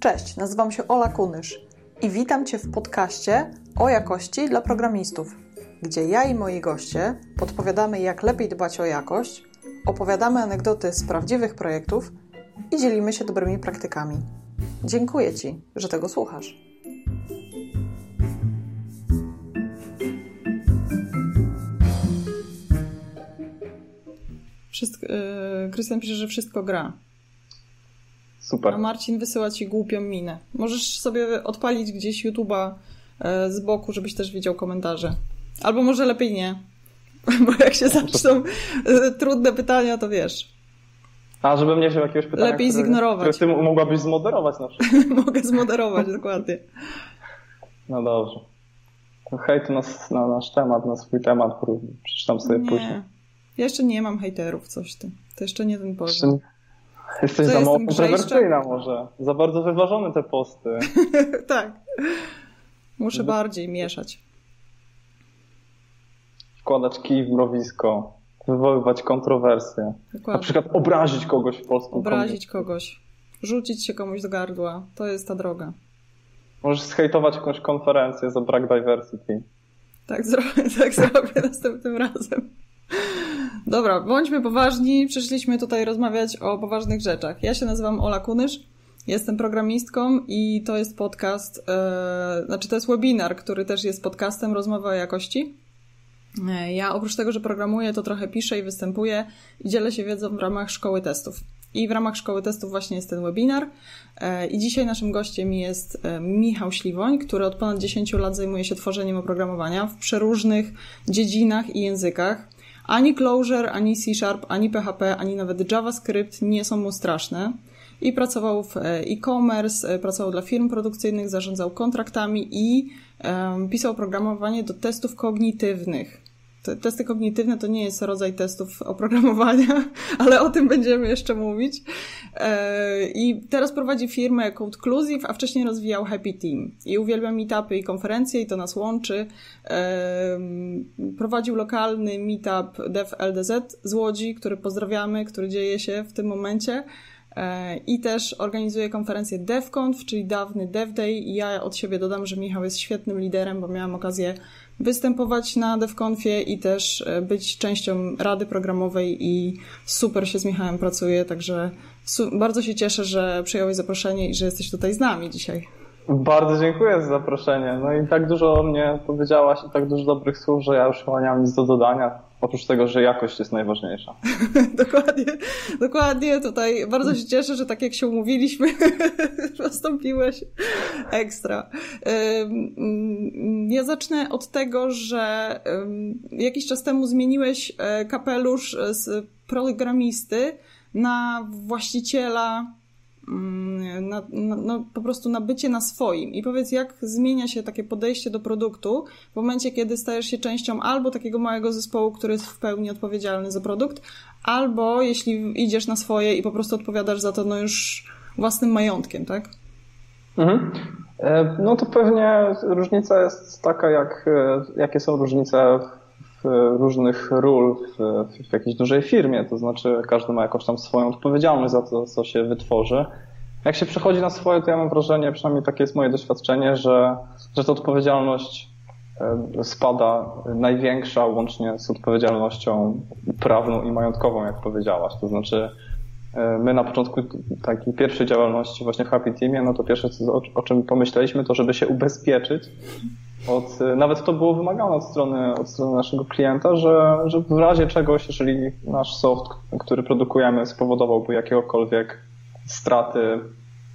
Cześć, nazywam się Ola Kunysz i witam Cię w podcaście o jakości dla programistów, gdzie ja i moi goście podpowiadamy, jak lepiej dbać o jakość, opowiadamy anegdoty z prawdziwych projektów i dzielimy się dobrymi praktykami. Dziękuję Ci, że tego słuchasz. Wszystko, yy, Krystian pisze, że wszystko gra. Super. A Marcin wysyła ci głupią minę. Możesz sobie odpalić gdzieś YouTube'a e, z boku, żebyś też widział komentarze. Albo może lepiej nie. Bo jak się zaczną e, trudne pytania, to wiesz. A, żebym nie wziął jakiegoś pytania, Lepiej które, zignorować. Które ty mogłabyś zmoderować na przykład. Mogę zmoderować, dokładnie. No dobrze. Hejt na, na nasz temat, na swój temat, przeczytam sobie nie. później. Ja jeszcze nie mam hejterów, coś ty. To jeszcze nie ten poziom. Jesteś za mało kontrowersyjna może. Za bardzo wyważone te posty. tak. Muszę bardziej mieszać. Wkładać kij w mrowisko. Wywoływać kontrowersje. Dokładnie. Na przykład obrazić kogoś w polskim Obrazić kogoś. Rzucić się komuś do gardła. To jest ta droga. Możesz zhejtować jakąś konferencję za brak diversity. Tak zrobię, tak zrobię następnym razem. Dobra, bądźmy poważni. Przyszliśmy tutaj rozmawiać o poważnych rzeczach. Ja się nazywam Ola Kunysz, jestem programistką i to jest podcast, e, znaczy to jest webinar, który też jest podcastem Rozmowa o jakości. E, ja oprócz tego, że programuję, to trochę piszę i występuję i dzielę się wiedzą w ramach szkoły testów. I w ramach szkoły testów właśnie jest ten webinar. E, I dzisiaj naszym gościem jest Michał Śliwoń, który od ponad 10 lat zajmuje się tworzeniem oprogramowania w przeróżnych dziedzinach i językach. Ani Clojure, ani C Sharp, ani PHP, ani nawet JavaScript nie są mu straszne. I pracował w e, e-commerce, pracował dla firm produkcyjnych, zarządzał kontraktami i um, pisał programowanie do testów kognitywnych. Te testy kognitywne to nie jest rodzaj testów oprogramowania, ale o tym będziemy jeszcze mówić. E, I teraz prowadzi firmę Codeclusive, a wcześniej rozwijał Happy Team. I uwielbia meetupy i konferencje i to nas łączy. E, prowadził lokalny meetup Dev LDZ z Łodzi, który pozdrawiamy, który dzieje się w tym momencie. E, I też organizuje konferencję DevConf, czyli dawny DevDay. I ja od siebie dodam, że Michał jest świetnym liderem, bo miałam okazję występować na DevConfie i też być częścią rady programowej i super się z Michałem pracuje, także bardzo się cieszę, że przyjąłeś zaproszenie i że jesteś tutaj z nami dzisiaj. Bardzo dziękuję za zaproszenie. No i tak dużo o mnie powiedziałaś i tak dużo dobrych słów, że ja już chyba nie mam nic do dodania. Oprócz tego, że jakość jest najważniejsza. dokładnie, dokładnie. Tutaj bardzo się cieszę, że tak jak się umówiliśmy, postąpiłeś ekstra. Ja zacznę od tego, że jakiś czas temu zmieniłeś e, kapelusz z programisty na właściciela Mm, na, na, no, po prostu na bycie na swoim. I powiedz, jak zmienia się takie podejście do produktu w momencie, kiedy stajesz się częścią albo takiego małego zespołu, który jest w pełni odpowiedzialny za produkt, albo jeśli idziesz na swoje i po prostu odpowiadasz za to no już własnym majątkiem, tak? Mhm. E, no to pewnie różnica jest taka, jak, e, jakie są różnice różnych ról w, w jakiejś dużej firmie, to znaczy każdy ma jakąś tam swoją odpowiedzialność za to, co się wytworzy. Jak się przechodzi na swoje, to ja mam wrażenie, przynajmniej takie jest moje doświadczenie, że, że ta odpowiedzialność e, spada największa łącznie z odpowiedzialnością prawną i majątkową, jak powiedziałaś. To znaczy, e, my na początku takiej pierwszej działalności właśnie w Happy Teamie, no to pierwsze, o czym pomyśleliśmy, to żeby się ubezpieczyć od, nawet to było wymagane od strony, od strony naszego klienta, że, że w razie czegoś, jeżeli nasz soft, który produkujemy, spowodowałby jakiegokolwiek straty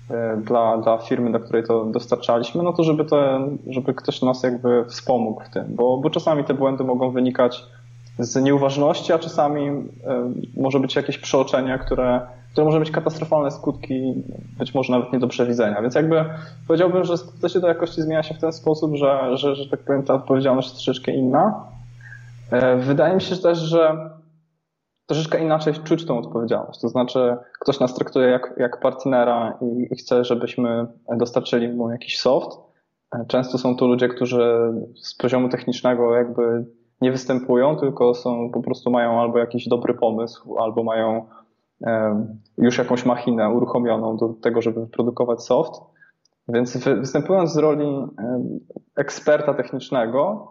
e, dla, dla firmy, do której to dostarczaliśmy, no to żeby, to, żeby ktoś nas jakby wspomógł w tym, bo, bo czasami te błędy mogą wynikać z nieuważności, a czasami może być jakieś przeoczenie, które które może mieć katastrofalne skutki, być może nawet nie do przewidzenia. Więc jakby powiedziałbym, że podejście do jakości zmienia się w ten sposób, że, że, że tak powiem, ta odpowiedzialność jest troszeczkę inna. E, wydaje mi się też, że troszeczkę inaczej czuć tą odpowiedzialność. To znaczy, ktoś nas traktuje jak, jak partnera i, i chce, żebyśmy dostarczyli mu jakiś soft. E, często są to ludzie, którzy z poziomu technicznego jakby nie występują, tylko są po prostu mają albo jakiś dobry pomysł, albo mają już jakąś machinę uruchomioną do tego, żeby wyprodukować soft. Więc występując z roli eksperta technicznego,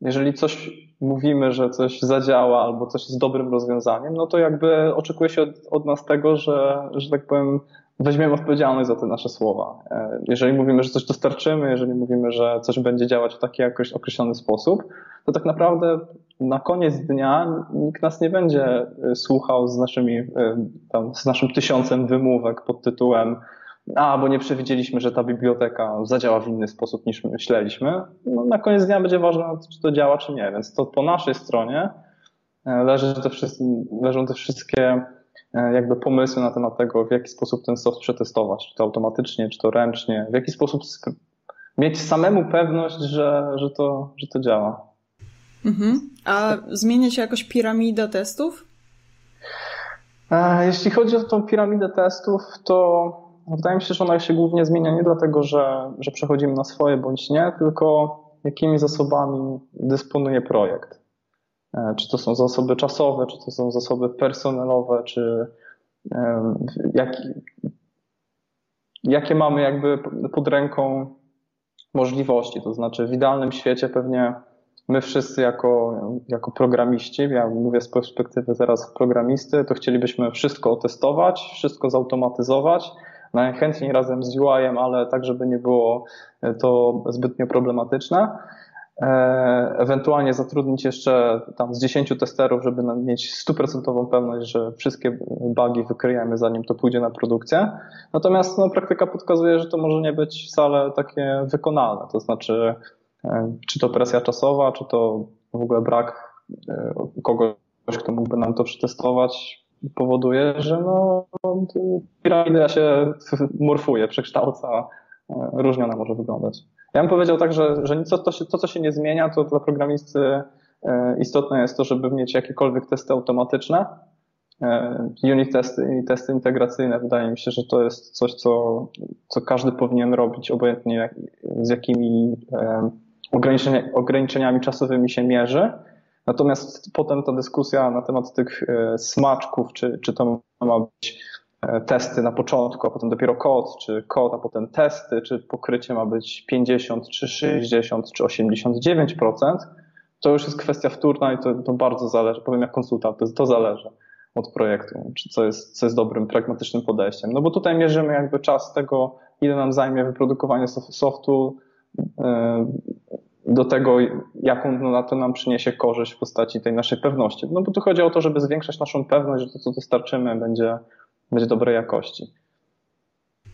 jeżeli coś mówimy, że coś zadziała albo coś jest dobrym rozwiązaniem, no to jakby oczekuje się od, od nas tego, że, że tak powiem, weźmiemy odpowiedzialność za te nasze słowa. E, jeżeli mówimy, że coś dostarczymy, jeżeli mówimy, że coś będzie działać w taki jakoś określony sposób, to tak naprawdę na koniec dnia nikt nas nie będzie e, słuchał z naszymi, e, tam, z naszym tysiącem wymówek pod tytułem a, bo nie przewidzieliśmy, że ta biblioteka zadziała w inny sposób niż myśleliśmy. No, na koniec dnia będzie ważne, czy to działa, czy nie. Więc to po naszej stronie leży te, leżą te wszystkie E, jakby pomysły na temat tego, w jaki sposób ten soft przetestować, czy to automatycznie, czy to ręcznie, w jaki sposób mieć samemu pewność, że, że, to, że to działa. Mhm. A zmienia się jakoś piramida testów? E, jeśli chodzi o tą piramidę testów, to wydaje mi się, że ona się głównie zmienia nie dlatego, że, że przechodzimy na swoje bądź nie, tylko jakimi zasobami dysponuje projekt. E, czy to są zasoby czasowe, czy to są zasoby personelowe, czy jak, jakie mamy jakby pod ręką możliwości. To znaczy, w idealnym świecie pewnie my wszyscy jako, jako programiści, ja mówię z perspektywy teraz programisty, to chcielibyśmy wszystko otestować, wszystko zautomatyzować, najchętniej razem z UI-em, ale tak, żeby nie było to zbytnio problematyczne. E, ewentualnie zatrudnić jeszcze tam z 10 testerów, żeby mieć stuprocentową pewność, że wszystkie bugi wykryjemy zanim to pójdzie na produkcję. Natomiast no, praktyka pokazuje, że to może nie być wcale takie wykonalne. To znaczy, e, czy to presja czasowa, czy to w ogóle brak e, kogoś, kto mógłby nam to przetestować, powoduje, że no, piramida się morfuje, przekształca, różnie ona może wyglądać. Ja bym powiedział tak, że, że to, to, to, co się nie zmienia, to dla programisty e, istotne jest to, żeby mieć jakiekolwiek testy automatyczne. E, unit testy i testy integracyjne wydaje mi się, że to jest coś, co, co każdy powinien robić, obojętnie z jakimi e, ograniczenia, ograniczeniami czasowymi się mierzy. Natomiast potem ta dyskusja na temat tych smaczków, czy, czy to ma być E, testy na początku, a potem dopiero kod, czy kod, a potem testy, czy pokrycie ma być 50, czy 60, czy 89%, to już jest kwestia wtórna i to, to bardzo zależy, powiem jak konsultant, to, to zależy od projektu, czy co jest, co jest dobrym, pragmatycznym podejściem. No bo tutaj mierzymy jakby czas tego, ile nam zajmie wyprodukowanie softu, e, do tego, jaką no, na to nam przyniesie korzyść w postaci tej naszej pewności. No bo tu chodzi o to, żeby zwiększać naszą pewność, że to, co dostarczymy, będzie, będzie dobrej jakości.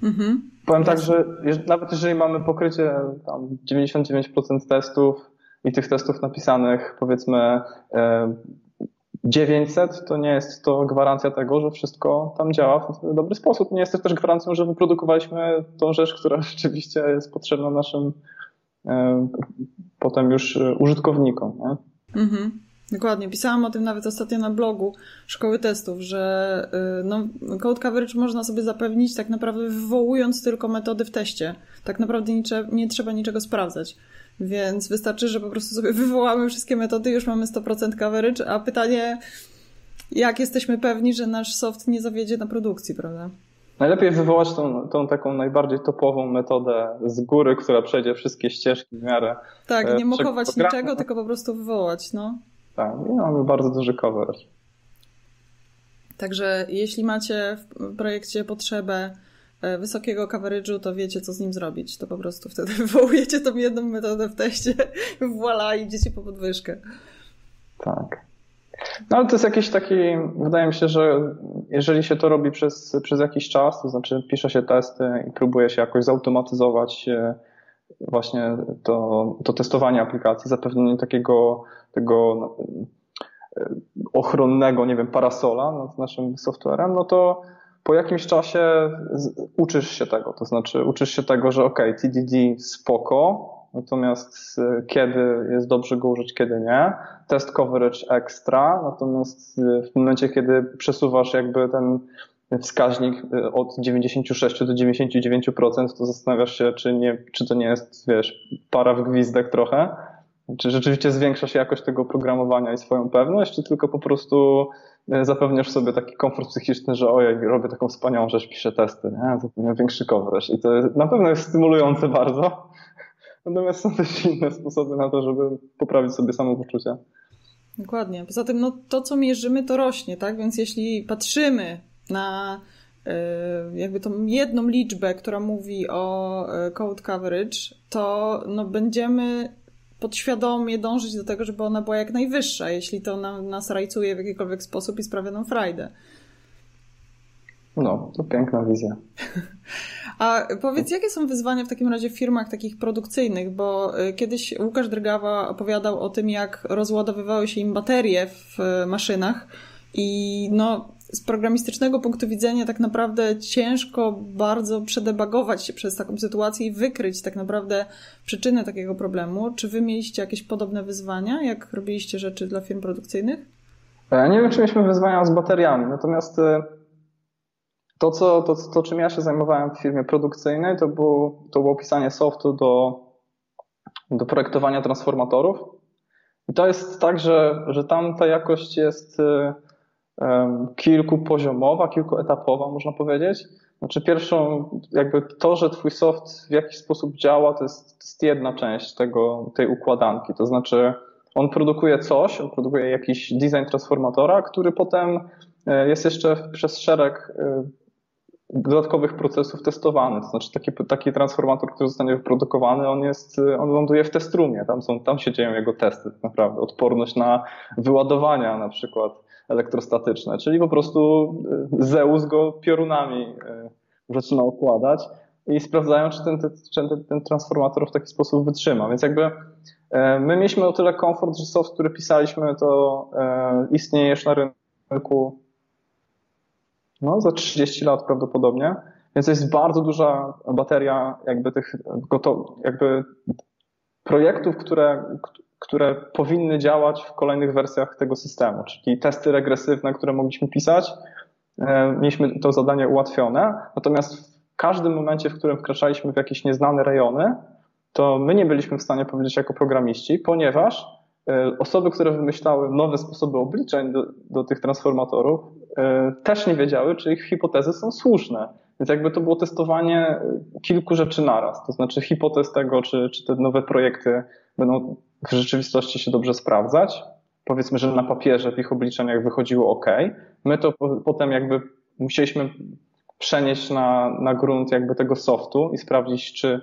Mhm. Powiem tak, że nawet jeżeli mamy pokrycie tam 99% testów i tych testów napisanych powiedzmy 900, e, to nie jest to gwarancja tego, że wszystko tam działa w dobry sposób. Nie jest to też gwarancją, że wyprodukowaliśmy tą rzecz, która rzeczywiście jest potrzebna naszym e, potem już użytkownikom. Nie? Mhm. Dokładnie. Pisałam o tym nawet ostatnio na blogu Szkoły Testów, że y, no, code coverage można sobie zapewnić tak naprawdę wywołując tylko metody w teście. Tak naprawdę nie, nie trzeba niczego sprawdzać. Więc wystarczy, że po prostu sobie wywołamy wszystkie metody już mamy 100% coverage, a pytanie, jak jesteśmy pewni, że nasz soft nie zawiedzie na produkcji, prawda? Najlepiej wywołać tą, tą taką najbardziej topową metodę z góry, która przejdzie wszystkie ścieżki w miarę. Tak, e, nie mokować niczego, tylko po prostu wywołać, no. Tak, i mamy bardzo duży cover. Także jeśli macie w projekcie potrzebę wysokiego coverage'u, to wiecie, co z nim zrobić. To po prostu wtedy wywołujecie tą jedną metodę w teście, voila, idziecie po podwyżkę. Tak. No ale to jest jakiś taki, wydaje mi się, że jeżeli się to robi przez, przez jakiś czas, to znaczy pisze się testy i próbuje się jakoś zautomatyzować e, właśnie to, to testowanie aplikacji, zapewnienie takiego tego e, ochronnego, nie wiem, parasola nad naszym softwarem, no to po jakimś czasie uczysz się tego. To znaczy, uczysz się tego, że ok, TDD spoko, natomiast e, kiedy jest dobrze go użyć, kiedy nie. Test coverage extra, natomiast e, w momencie, kiedy przesuwasz jakby ten wskaźnik od 96 do 99%, to zastanawiasz się, czy, nie, czy to nie jest, wiesz, para w gwizdek trochę Czy rzeczywiście zwiększa się jakość tego programowania i swoją pewność, czy tylko po prostu zapewniasz sobie taki komfort psychiczny, że ojej, robię taką wspaniałą rzecz, piszę testy, nie? zapewniam większy coverage i to na pewno jest stymulujące bardzo, natomiast są też inne sposoby na to, żeby poprawić sobie samopoczucie. Dokładnie. Poza tym, no, to co mierzymy, to rośnie, tak? Więc jeśli patrzymy na Y, jakby tą jedną liczbę, która mówi o y, code coverage, to no będziemy podświadomie dążyć do tego, żeby ona była jak najwyższa, jeśli to nas rajcuje w jakikolwiek sposób i sprawia nam frajdę. No, to piękna wizja. A powiedz, jakie są wyzwania w takim razie w firmach takich produkcyjnych? Bo y, kiedyś Łukasz Drgawa opowiadał o tym, jak rozładowywały się im baterie w maszynach i no, z programistycznego punktu widzenia tak naprawdę ciężko bardzo przedebagować się przez taką sytuację i wykryć tak naprawdę przyczynę takiego problemu. Czy wy mieliście jakieś podobne wyzwania, jak robiliście rzeczy dla firm produkcyjnych? Ja nie wiem, czy mieliśmy wyzwania z bateriami, natomiast e, to, co, to, to czym ja się zajmowałem w firmie produkcyjnej, to, było, to było pisanie softu do, do projektowania transformatorów. I to jest tak, że, że tam ta jakość jest e, kilkupoziomowa, kilkuetapowa, można powiedzieć. Znaczy pierwszą, jakby to, że twój soft w jakiś sposób działa, to jest, to jest jedna część tego, tej układanki. To znaczy on produkuje coś, on produkuje jakiś design transformatora, który potem e, jest jeszcze przez szereg e, dodatkowych procesów testowany. To znaczy taki, taki transformator, który zostanie wyprodukowany, on jest, on ląduje w testrumie. Tam, są, tam się dzieją jego testy, tak naprawdę. Odporność na wyładowania na przykład elektrostatyczne, czyli po prostu e, Zeus go piorunami e, zaczyna układać i sprawdzają, czy ten, ten, ten transformator w taki sposób wytrzyma. Więc jakby e, my mieliśmy o tyle komfort, że soft, który pisaliśmy, to istnieje już na rynku no, za 30 lat prawdopodobnie. Więc jest bardzo duża bateria jakby tych gotow, jakby projektów, które, które powinny działać w kolejnych wersjach tego systemu, czyli testy regresywne, które mogliśmy pisać. E, mieliśmy to zadanie ułatwione, natomiast w każdym momencie, w którym wkraczaliśmy w jakieś nieznane rejony, to my nie byliśmy w stanie powiedzieć jako programiści, ponieważ e, osoby, które wymyślały nowe sposoby obliczeń do, do tych transformatorów, e, też nie wiedziały, czy ich hipotezy są słuszne. Więc jakby to było testowanie kilku rzeczy naraz, to znaczy hipotez tego, czy, czy te nowe projekty będą w rzeczywistości się dobrze sprawdzać. Powiedzmy, że na papierze w ich obliczeniach wychodziło ok. My to potem jakby musieliśmy przenieść na, na grunt jakby tego softu i sprawdzić, czy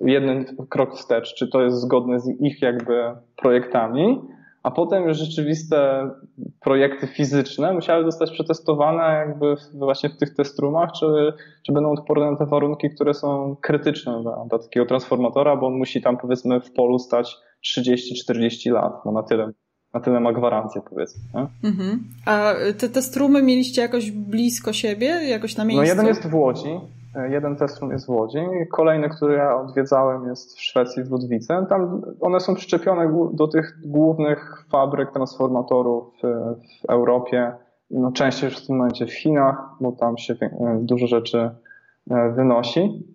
jeden krok wstecz, czy to jest zgodne z ich jakby projektami, a potem już rzeczywiste projekty fizyczne musiały zostać przetestowane jakby właśnie w tych testrumach, czy, czy będą odporne na te warunki, które są krytyczne dla, dla takiego transformatora, bo on musi tam powiedzmy w polu stać 30-40 lat, no na tyle, na tyle ma gwarancję powiedzmy. Mhm. A te, te strumy mieliście jakoś blisko siebie, jakoś na miejscu? No jeden jest w Łodzi, jeden testrum jest w Łodzi, kolejny, który ja odwiedzałem jest w Szwecji, w Ludwice. Tam one są przyczepione do tych głównych fabryk transformatorów w Europie, no częściej w tym momencie w Chinach, bo tam się dużo rzeczy e, wynosi.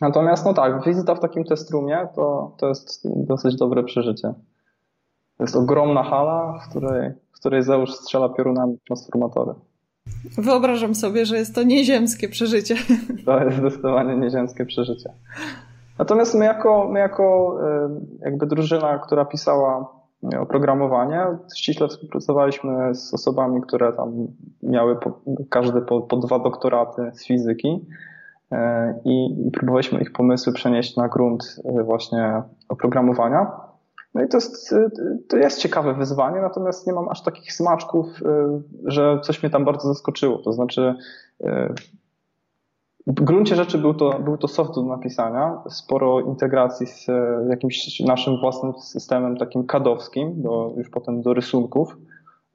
Natomiast no tak, wizyta w takim testrumie to, to jest dosyć dobre przeżycie. To jest ogromna hala, w której, w której Zeusz strzela piorunami transformatory. Wyobrażam sobie, że jest to nieziemskie przeżycie. To jest zdecydowanie nieziemskie przeżycie. Natomiast my jako, my jako jakby drużyna, która pisała oprogramowanie, ściśle współpracowaliśmy z osobami, które tam miały po, każdy po, po dwa doktoraty z fizyki E, i, i próbowaliśmy ich pomysły przenieść na grunt e, właśnie oprogramowania. No i to jest, e, to jest ciekawe wyzwanie, natomiast nie mam aż takich smaczków, że coś mnie tam bardzo zaskoczyło. To znaczy, w gruncie rzeczy był to, był to soft do napisania, sporo integracji z jakimś naszym własnym systemem takim kadowskim, do, już potem do rysunków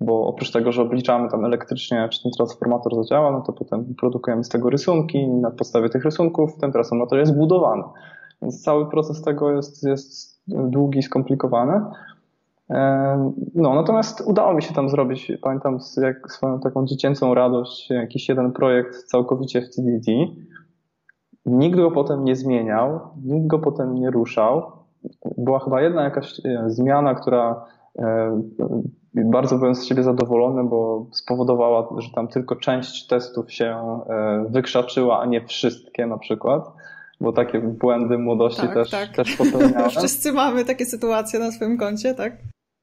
bo oprócz tego, że obliczamy tam elektrycznie, czy ten transformator zadziała, no to potem produkujemy z tego rysunki i na podstawie tych rysunków ten transformator jest budowany. Więc cały proces tego jest, jest długi skomplikowany. No, natomiast udało mi się tam zrobić, pamiętam swoją taką dziecięcą radość, jakiś jeden projekt całkowicie w TDD. Nikt go potem nie zmieniał, nikt go potem nie ruszał. była chyba jedna jakaś e, zmiana, która e, bardzo byłem z siebie zadowolony, bo spowodowała, że tam tylko część testów się wykrzaczyła, a nie wszystkie na przykład bo takie błędy młodości tak, też, tak. też popełniałem. Wszyscy mamy takie sytuacje na swoim koncie, tak?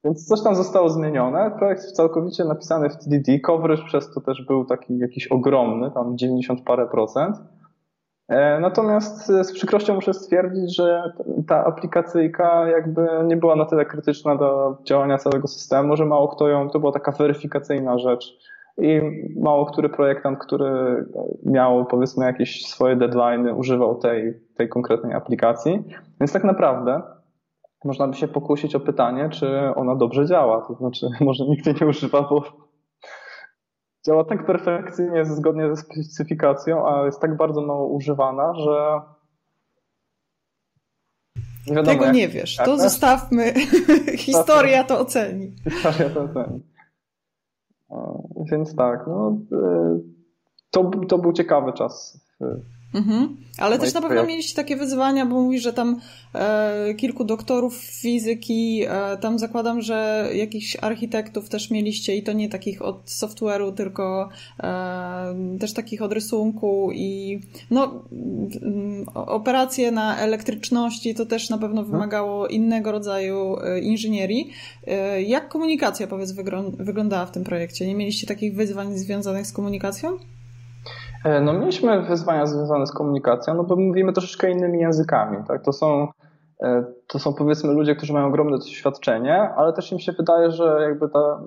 Więc coś tam zostało zmienione. Projekt całkowicie napisany w TDD. Coverage przez to też był taki jakiś ogromny, tam 90 parę procent. E, natomiast z przykrością muszę stwierdzić, że ta aplikacyjka jakby nie była na tyle krytyczna do działania całego systemu, że mało kto ją, to była taka weryfikacyjna rzecz i mało który projektant, który miał powiedzmy jakieś swoje deadline, używał tej, tej konkretnej aplikacji. Więc tak naprawdę można by się pokusić o pytanie, czy ona dobrze działa. To znaczy, może nikt jej nie używa, bo działa tak perfekcyjnie, zgodnie ze specyfikacją, a jest tak bardzo mało używana, że. Nie wiadomo, Tego nie wiesz. To zostawmy. Historia to oceni. Historia to oceni. Więc tak, no, y, to, to był ciekawy czas Mhm. Ale też na pewno mieliście takie wyzwania, bo mówisz, że tam e, kilku doktorów fizyki, e, tam zakładam, że jakichś architektów też mieliście i to nie takich od software'u, tylko e, też takich od rysunku i no mm, operacje na elektryczności to też na pewno mhm. wymagało innego rodzaju e, inżynierii. E, jak komunikacja, powiedz, wyglądała w tym projekcie? Nie mieliście takich wyzwań związanych z komunikacją? E, no mieliśmy wyzwania związane z komunikacją, no bo mówimy troszeczkę innymi językami, tak? To są, e, to są powiedzmy ludzie, którzy mają ogromne doświadczenie, ale też im się wydaje, że jakby ta,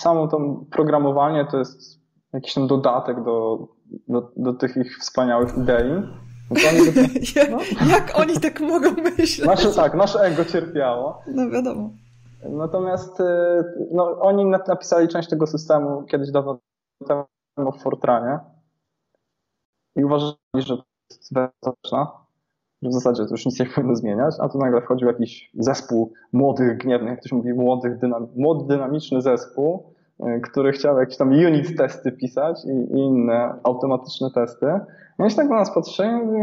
samo to programowanie to jest jakiś tam dodatek do, do, do tych ich wspaniałych idei. No no. Jak oni tak mogą myśleć? Nasze, tak, nasze ego cierpiało. No wiadomo. Natomiast e, no, oni napisali część tego systemu kiedyś dawno temu w Fortranie i uważali, że to jest wewnętrzna, że w zasadzie to już nic nie powinno zmieniać, a tu nagle wchodził jakiś zespół młodych, gniewnych, ktoś mówi, młodych, dynam młody, dynamiczny zespół, y, który chciał jakieś tam unit testy pisać i, i inne automatyczne testy. No się tak na nas patrzyli i mówi,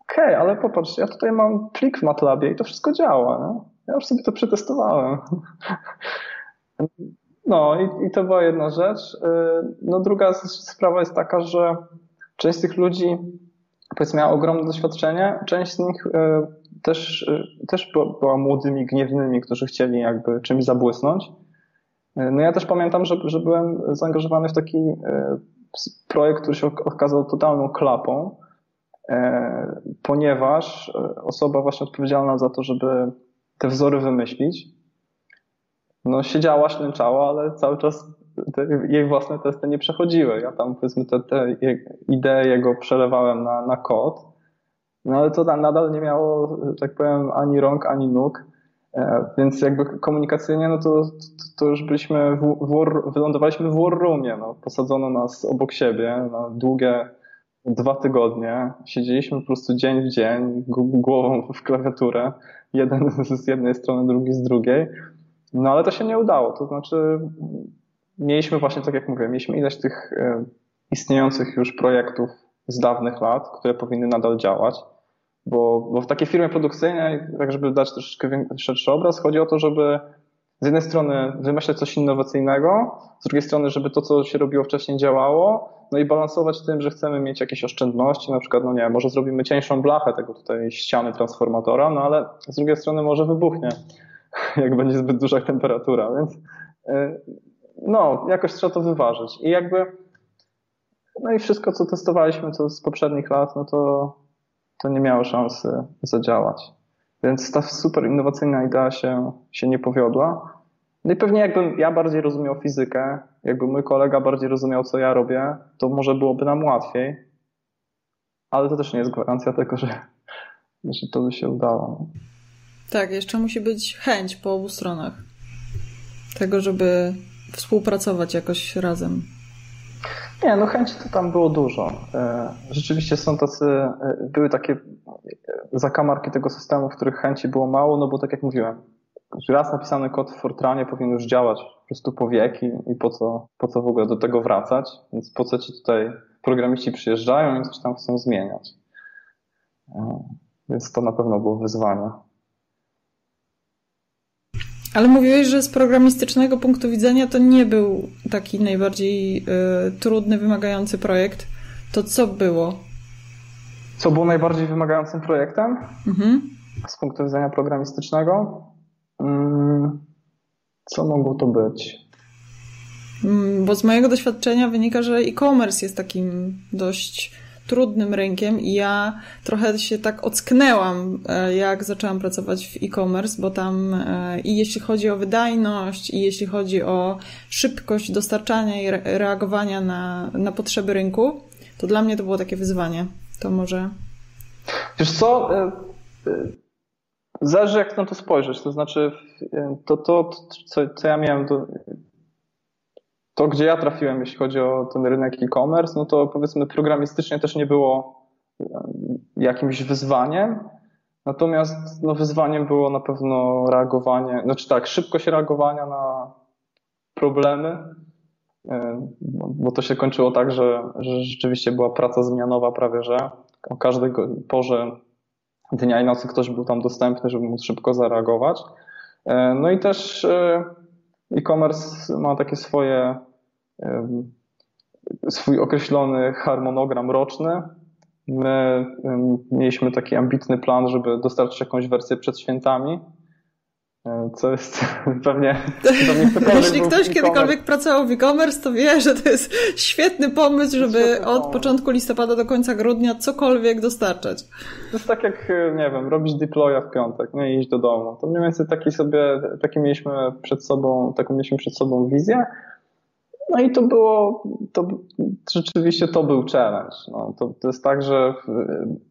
okej, okay, ale popatrz, ja tutaj mam plik w MATLABie i to wszystko działa? Ja już sobie to przetestowałem. No i, i to była jedna rzecz. Y, no druga sprawa jest taka, że Część z tych ludzi powiedzmy miała ogromne doświadczenie, część z nich e, też, e, też była młodymi, gniewnymi, którzy chcieli jakby czymś zabłysnąć. E, no ja też pamiętam, że, że byłem zaangażowany w taki projekt, który się okazał totalną klapą, ponieważ osoba właśnie odpowiedzialna za to, żeby te wzory wymyślić, no siedziała, ślęczała, ale cały czas te jej własne testy nie przechodziły. Ja tam powiedzmy te, te idee jego przelewałem na, na kod, no ale to nadal nie miało, tak powiem, ani rąk, ani nóg. E, więc jakby komunikacyjnie, no to, to już byliśmy, w, w, wylądowaliśmy w war roomie, no. Posadzono nas obok siebie na długie dwa tygodnie. Siedzieliśmy po prostu dzień w dzień, głową w klawiaturę. Jeden z jednej strony, drugi z drugiej. No ale to się nie udało. To znaczy, mieliśmy właśnie, tak jak mówię, mieliśmy ileś tych e, istniejących już projektów z dawnych lat, które powinny nadal działać, bo, bo w takiej firmie produkcyjnej, tak żeby dać troszeczkę szerszy obraz, chodzi o to, żeby z jednej strony wymyślać coś innowacyjnego, z drugiej strony, żeby to, co się robiło wcześniej działało, no i balansować tym, że chcemy mieć jakieś oszczędności, na przykład, no nie, może zrobimy cieńszą blachę tego tutaj ściany transformatora, no ale z drugiej strony może wybuchnie, jak będzie zbyt duża temperatura, więc e, no, jakoś trzeba to wyważyć. I jakby, no i wszystko, co testowaliśmy co z poprzednich lat, no to, to nie miało szansy zadziałać. Więc ta super innowacyjna idea się, się nie powiodła. No i pewnie jakbym ja bardziej rozumiał fizykę, jakby mój kolega bardziej rozumiał, co ja robię, to może byłoby nam łatwiej. Ale to też nie jest gwarancja tego, że, że to by się udało. Tak, jeszcze musi być chęć po obu stronach. Tego, żeby współpracować jakoś razem? Nie, no chęci to tam było dużo. E, rzeczywiście są tacy, e, były takie zakamarki tego systemu, w których chęci było mało, no bo tak jak mówiłem, raz napisany kod w Fortranie powinien już działać po prostu po wieki i po co, po co w ogóle do tego wracać, więc po co ci tutaj programiści przyjeżdżają i coś tam chcą zmieniać. E, więc to na pewno było wyzwanie. Ale mówiłeś, że z programistycznego punktu widzenia to nie był taki najbardziej y, trudny, wymagający projekt. To co było? Co było najbardziej wymagającym projektem? Mhm. Z punktu widzenia programistycznego? Hmm, co mogło to być? Mm, bo z mojego doświadczenia wynika, że e-commerce jest takim dość trudnym rynkiem i ja trochę się tak ocknęłam, e, jak zaczęłam pracować w e-commerce, bo tam e, i jeśli chodzi o wydajność, i jeśli chodzi o szybkość dostarczania i reagowania na, na potrzeby rynku, to dla mnie to było takie wyzwanie. To może. Wiesz co? E, zależy, jak na to spojrzeć. To znaczy, to, to co, co ja miałem to, gdzie ja trafiłem, jeśli chodzi o ten rynek e-commerce, no to powiedzmy programistycznie też nie było jakimś wyzwaniem. Natomiast no, wyzwaniem było na pewno reagowanie, znaczy tak, szybkość reagowania na problemy, bo to się kończyło tak, że, że rzeczywiście była praca zmianowa prawie, że o każdej porze dnia i nocy ktoś był tam dostępny, żeby móc szybko zareagować. No i też e-commerce ma takie swoje swój określony harmonogram roczny. My mieliśmy taki ambitny plan, żeby dostarczyć jakąś wersję przed świętami, co jest pewnie. pewnie Jeśli ktoś kiedykolwiek pracował w e-commerce, to wie, że to jest świetny pomysł, żeby od początku listopada do końca grudnia cokolwiek dostarczać. To jest tak jak, nie wiem, robić deploya w piątek, no i iść do domu. To mniej więcej taki sobie, taki mieliśmy przed sobą, taką mieliśmy przed sobą wizję. No i to było, to rzeczywiście to był challenge. No, to, to jest tak, że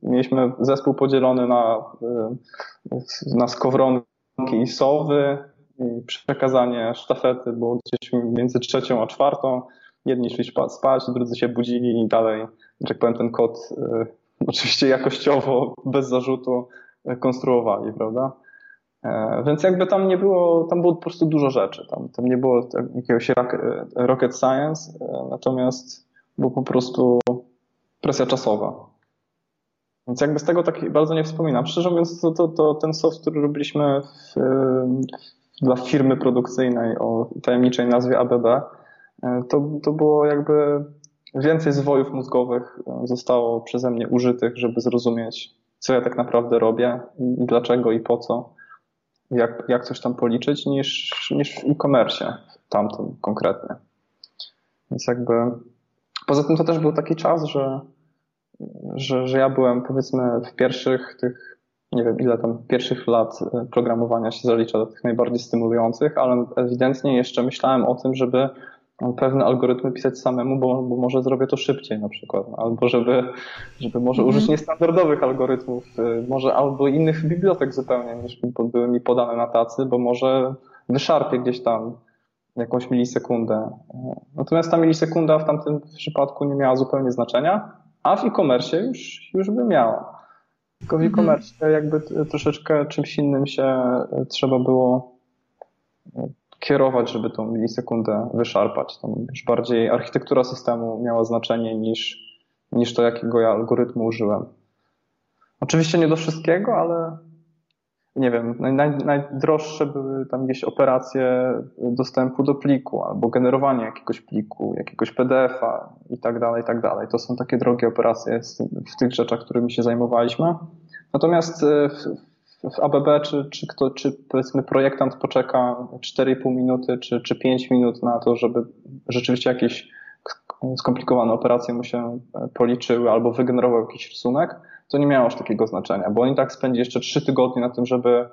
mieliśmy zespół podzielony na, na skowronki i sowy i przekazanie sztafety było gdzieś między trzecią a czwartą. Jedni szli spać, drudzy się budzili i dalej, że tak powiem, ten kod y, oczywiście jakościowo, bez zarzutu konstruowali, prawda? E, więc jakby tam nie było, tam było po prostu dużo rzeczy. Tam, tam nie było jakiegoś rocket science, e, natomiast było po prostu presja czasowa. Więc jakby z tego tak bardzo nie wspominam. Szczerze mówiąc, to, to, to ten soft, który robiliśmy w, dla firmy produkcyjnej o tajemniczej nazwie ABB, e, to, to było jakby więcej zwojów mózgowych zostało przeze mnie użytych, żeby zrozumieć, co ja tak naprawdę robię i dlaczego i po co jak, jak coś tam policzyć, niż, niż w e-commerce tamtym konkretnie. Więc jakby poza tym to też był taki czas, że, że, że ja byłem powiedzmy w pierwszych tych, nie wiem ile tam, pierwszych lat programowania się zalicza do tych najbardziej stymulujących, ale ewidentnie jeszcze myślałem o tym, żeby pewne algorytmy pisać samemu, bo, bo może zrobię to szybciej na przykład, albo żeby, żeby może mm -hmm. użyć niestandardowych algorytmów, y, może albo innych bibliotek zupełnie niż były mi podane na tacy, bo może wyszarpię gdzieś tam jakąś milisekundę. Natomiast ta milisekunda w tamtym przypadku nie miała zupełnie znaczenia, a w e-commerce już, już by miała. Tylko w mhm. e-commerce jakby troszeczkę czymś innym się trzeba było kierować, żeby tą milisekundę wyszarpać. Tam już bardziej architektura systemu miała znaczenie niż, niż to, jakiego ja algorytmu użyłem. Oczywiście nie do wszystkiego, ale nie wiem, naj, naj, najdroższe były tam gdzieś operacje dostępu do pliku albo generowanie jakiegoś pliku, jakiegoś PDF-a i tak dalej, i tak dalej. To są takie drogie operacje w tych rzeczach, którymi się zajmowaliśmy. Natomiast e, w ABB, czy, czy, kto, czy powiedzmy projektant poczeka 4,5 minuty, czy, czy 5 minut na to, żeby rzeczywiście jakieś skomplikowane operacje mu się e, policzyły albo wygenerował jakiś rysunek, to nie miało aż takiego znaczenia, bo oni tak spędzi jeszcze 3 tygodnie na tym, żeby,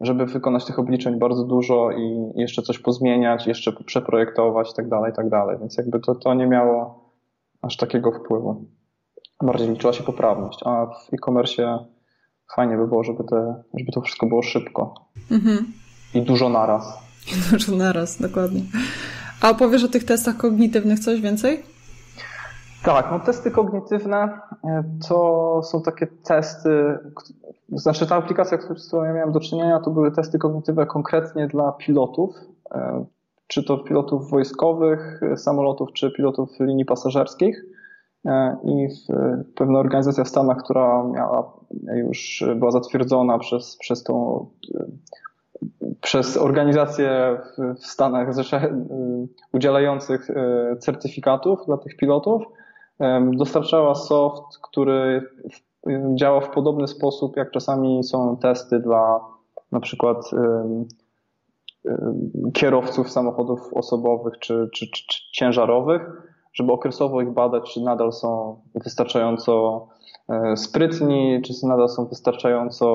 żeby wykonać tych obliczeń bardzo dużo i jeszcze coś pozmieniać, jeszcze przeprojektować i tak dalej, tak dalej. Więc jakby to, to nie miało aż takiego wpływu. Bardziej liczyła się poprawność, a w e-commerce fajnie by było, żeby, te, żeby to wszystko było szybko. Mhm. I dużo naraz. I dużo naraz, dokładnie. A opowiesz o tych testach kognitywnych coś więcej? Tak, no testy kognitywne e, to są takie testy, znaczy ta aplikacja, z którą ja miałem do czynienia, to były testy kognitywne konkretnie dla pilotów, e, czy to pilotów wojskowych, samolotów, czy pilotów linii pasażerskich. E, i pewna organizacja w Stanach, która miała już była zatwierdzona przez, przez tą przez organizacje w Stanach udzielających certyfikatów dla tych pilotów dostarczała soft, który działa w podobny sposób, jak czasami są testy dla na przykład kierowców samochodów osobowych czy, czy, czy, czy ciężarowych, żeby okresowo ich badać, czy nadal są wystarczająco e, sprytni, czy nadal są wystarczająco,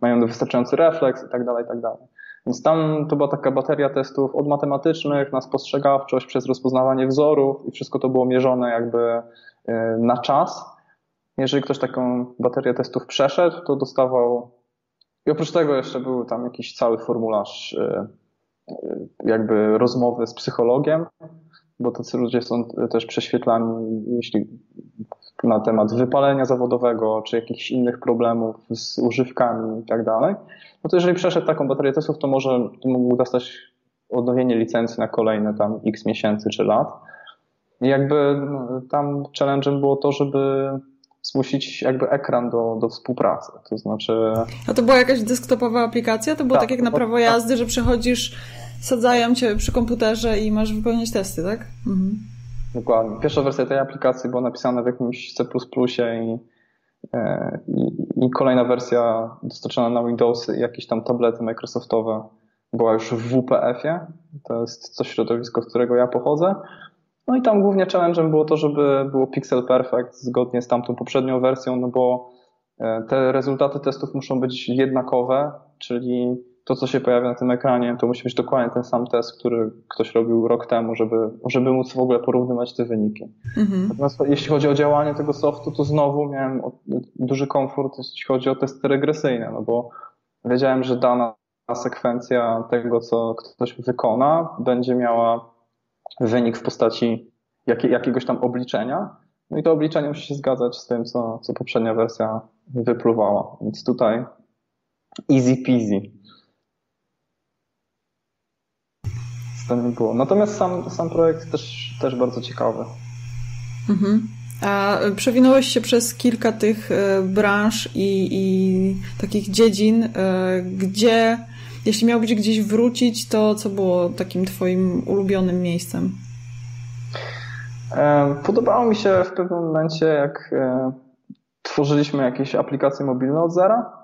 mają wystarczający refleks i tak dalej, i tak dalej. Więc tam to była taka bateria testów od matematycznych na spostrzegawczość przez rozpoznawanie wzorów i wszystko to było mierzone jakby e, na czas. Jeżeli ktoś taką baterię testów przeszedł, to dostawał i oprócz tego jeszcze był tam jakiś cały formularz e, jakby rozmowy z psychologiem, bo tacy ludzie są też prześwietlani, jeśli na temat wypalenia zawodowego, czy jakichś innych problemów z używkami i tak dalej, no to jeżeli przeszedł taką baterię testów, to może to mógł dostać odnowienie licencji na kolejne tam x miesięcy czy lat. I jakby no, tam challenge'em było to, żeby zmusić jakby ekran do, do współpracy. To znaczy. A to była jakaś desktopowa aplikacja? To było tak, tak jak na prawo jazdy, że przechodzisz, sadzają cię przy komputerze i masz wypełnić testy, tak? Mhm. Dokładnie. Pierwsza wersja tej aplikacji była napisana w jakimś C i, e, i, i kolejna wersja dostarczona na Windowsy i jakieś tam tablety Microsoftowe była już w WPF-ie. To jest to środowisko, z którego ja pochodzę. No i tam głównie challenge'em było to, żeby było pixel perfect zgodnie z tamtą poprzednią wersją, no bo e, te rezultaty testów muszą być jednakowe, czyli to, co się pojawia na tym ekranie, to musi być dokładnie ten sam test, który ktoś robił rok temu, żeby, żeby móc w ogóle porównywać te wyniki. Mhm. Natomiast jeśli chodzi o działanie tego softu, to znowu miałem duży komfort, jeśli chodzi o testy regresyjne, no bo wiedziałem, że dana sekwencja tego, co ktoś wykona, będzie miała wynik w postaci jakie, jakiegoś tam obliczenia. No i to obliczenie musi się zgadzać z tym, co, co poprzednia wersja wypluwała. Więc tutaj easy peasy. Tym nie było. Natomiast sam, sam projekt też, też bardzo ciekawy. Mhm. A przewinąłeś się przez kilka tych e, branż i, i takich dziedzin, e, gdzie jeśli miałbyś gdzieś wrócić, to co było takim twoim ulubionym miejscem? E, podobało mi się w pewnym momencie, jak tworzyliśmy jakieś aplikacje mobilne od zera.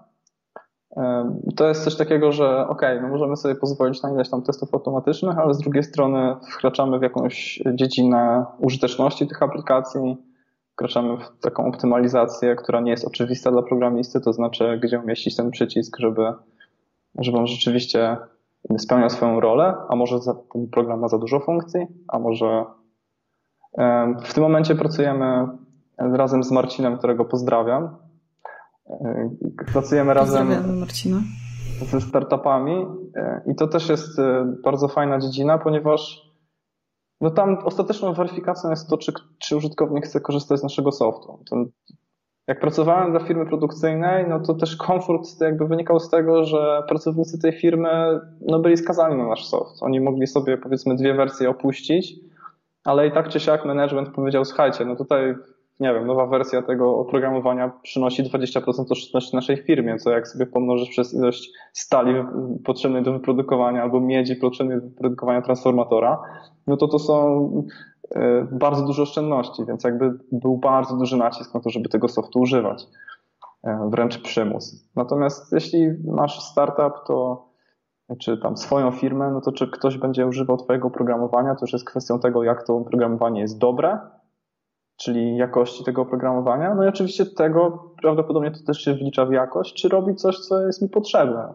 To jest coś takiego, że ok, no możemy sobie pozwolić na ileś tam testów automatycznych, ale z drugiej strony wkraczamy w jakąś dziedzinę użyteczności tych aplikacji, wkraczamy w taką optymalizację, która nie jest oczywista dla programisty, to znaczy gdzie umieścić ten przycisk, żeby żeby on rzeczywiście spełniał swoją rolę, a może ten program ma za dużo funkcji, a może w tym momencie pracujemy razem z Marcinem, którego pozdrawiam. Pracujemy razem Marcina. ze startupami i to też jest e, bardzo fajna dziedzina, ponieważ no tam ostateczną weryfikacją jest to, czy, czy użytkownik chce korzystać z naszego softu. Jak pracowałem dla firmy produkcyjnej, no to też komfort jakby wynikał z tego, że pracownicy tej firmy no byli skazani na nasz soft. Oni mogli sobie powiedzmy dwie wersje opuścić, ale i tak czy siak management powiedział, słuchajcie, no tutaj nie wiem, nowa wersja tego oprogramowania przynosi 20% oszczędności naszej firmie, co jak sobie pomnożysz przez ilość stali potrzebnej do wyprodukowania albo miedzi potrzebnej do wyprodukowania transformatora, no to to są E, bardzo dużo oszczędności, więc jakby był bardzo duży nacisk na to, żeby tego softu używać. E, wręcz przymus. Natomiast jeśli masz startup, to czy tam swoją firmę, no to czy ktoś będzie używał Twojego oprogramowania, to już jest kwestią tego, jak to oprogramowanie jest dobre, czyli jakości tego oprogramowania. No i oczywiście tego prawdopodobnie to też się wlicza w jakość, czy robi coś, co jest mi potrzebne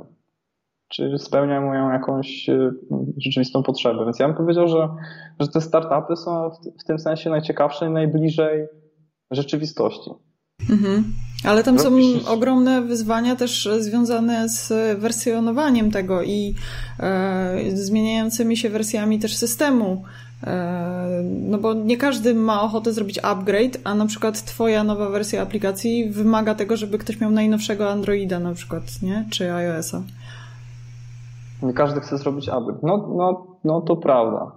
czy spełnia moją jakąś e, rzeczywistą potrzebę. Więc ja bym powiedział, że, że te startupy są w, w tym sensie najciekawsze i najbliżej rzeczywistości. Mhm. Ale tam są ogromne wyzwania też związane z wersjonowaniem tego i e, zmieniającymi się wersjami też systemu. E, no bo nie każdy ma ochotę zrobić upgrade, a na przykład twoja nowa wersja aplikacji wymaga tego, żeby ktoś miał najnowszego Androida na przykład, nie? Czy iOS-a. Nie każdy chce zrobić upgrade. No, no, no to prawda.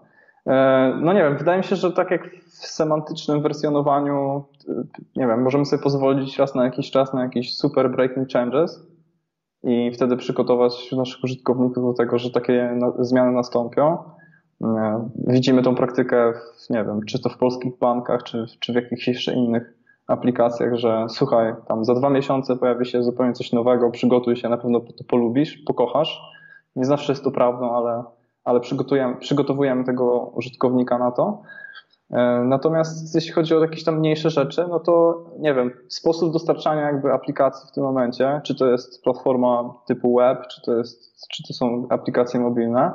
E, no nie wiem, wydaje mi się, że tak jak w semantycznym wersjonowaniu, e, nie wiem, możemy sobie pozwolić raz na jakiś czas na jakieś super breaking changes i wtedy przygotować naszych użytkowników do tego, że takie zmiany nastąpią. Widzimy tą praktykę, w, nie wiem, czy to w polskich bankach, czy, czy w jakichś jeszcze innych aplikacjach, że słuchaj, tam za dwa miesiące pojawi się zupełnie coś nowego, przygotuj się, na pewno to polubisz, pokochasz. Nie zawsze jest to prawdą, ale, ale przygotujemy, przygotowujemy tego użytkownika na to. E, natomiast jeśli chodzi o jakieś tam mniejsze rzeczy, no to nie wiem, sposób dostarczania jakby aplikacji w tym momencie, czy to jest platforma typu web, czy to, jest, czy to są aplikacje mobilne,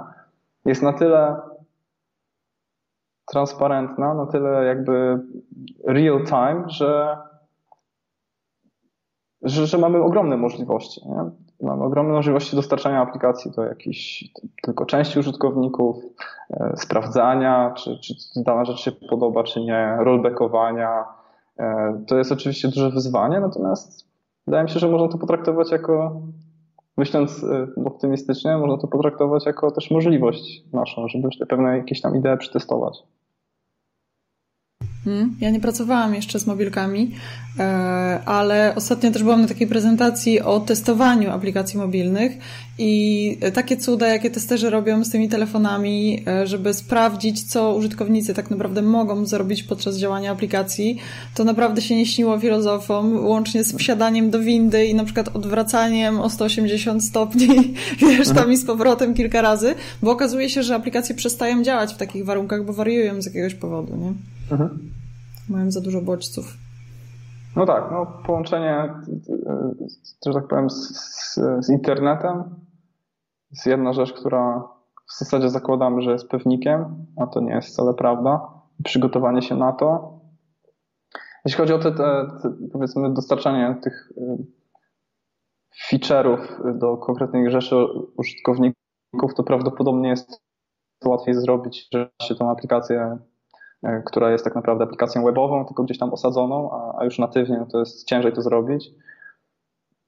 jest na tyle transparentna, na tyle jakby real time, że, że, że mamy ogromne możliwości. Nie? Mamy ogromne możliwości dostarczania aplikacji do jakichś tylko części użytkowników, e, sprawdzania, czy, czy dana rzecz się podoba, czy nie, rollbackowania. E, to jest oczywiście duże wyzwanie, natomiast wydaje mi się, że można to potraktować jako, myśląc e, optymistycznie, można to potraktować jako też możliwość naszą, żeby pewne jakieś tam idee przetestować. Hmm, ja nie pracowałam jeszcze z mobilkami, e, ale ostatnio też byłam na takiej prezentacji o testowaniu aplikacji mobilnych i takie cuda, jakie testerzy robią z tymi telefonami, e, żeby sprawdzić, co użytkownicy tak naprawdę mogą zrobić podczas działania aplikacji, to naprawdę się nie śniło filozofom, łącznie z wsiadaniem do windy i na przykład odwracaniem o 180 stopni, wiesz, tam i z powrotem kilka razy, bo okazuje się, że aplikacje przestają działać w takich warunkach, bo wariują z jakiegoś powodu, nie? Mhm. Mają za dużo bodźców. No tak, no połączenie, że tak powiem, z, z, z internetem jest jedna rzecz, która w zasadzie zakładamy, że jest pewnikiem, a to nie jest wcale prawda. Przygotowanie się na to. Jeśli chodzi o te, te, te powiedzmy dostarczanie tych y, feature'ów do konkretnych rzeczy użytkowników, to prawdopodobnie jest łatwiej zrobić, że się tą aplikację E, która jest tak naprawdę aplikacją webową, tylko gdzieś tam osadzoną, a, a już natywnie no to jest ciężej to zrobić.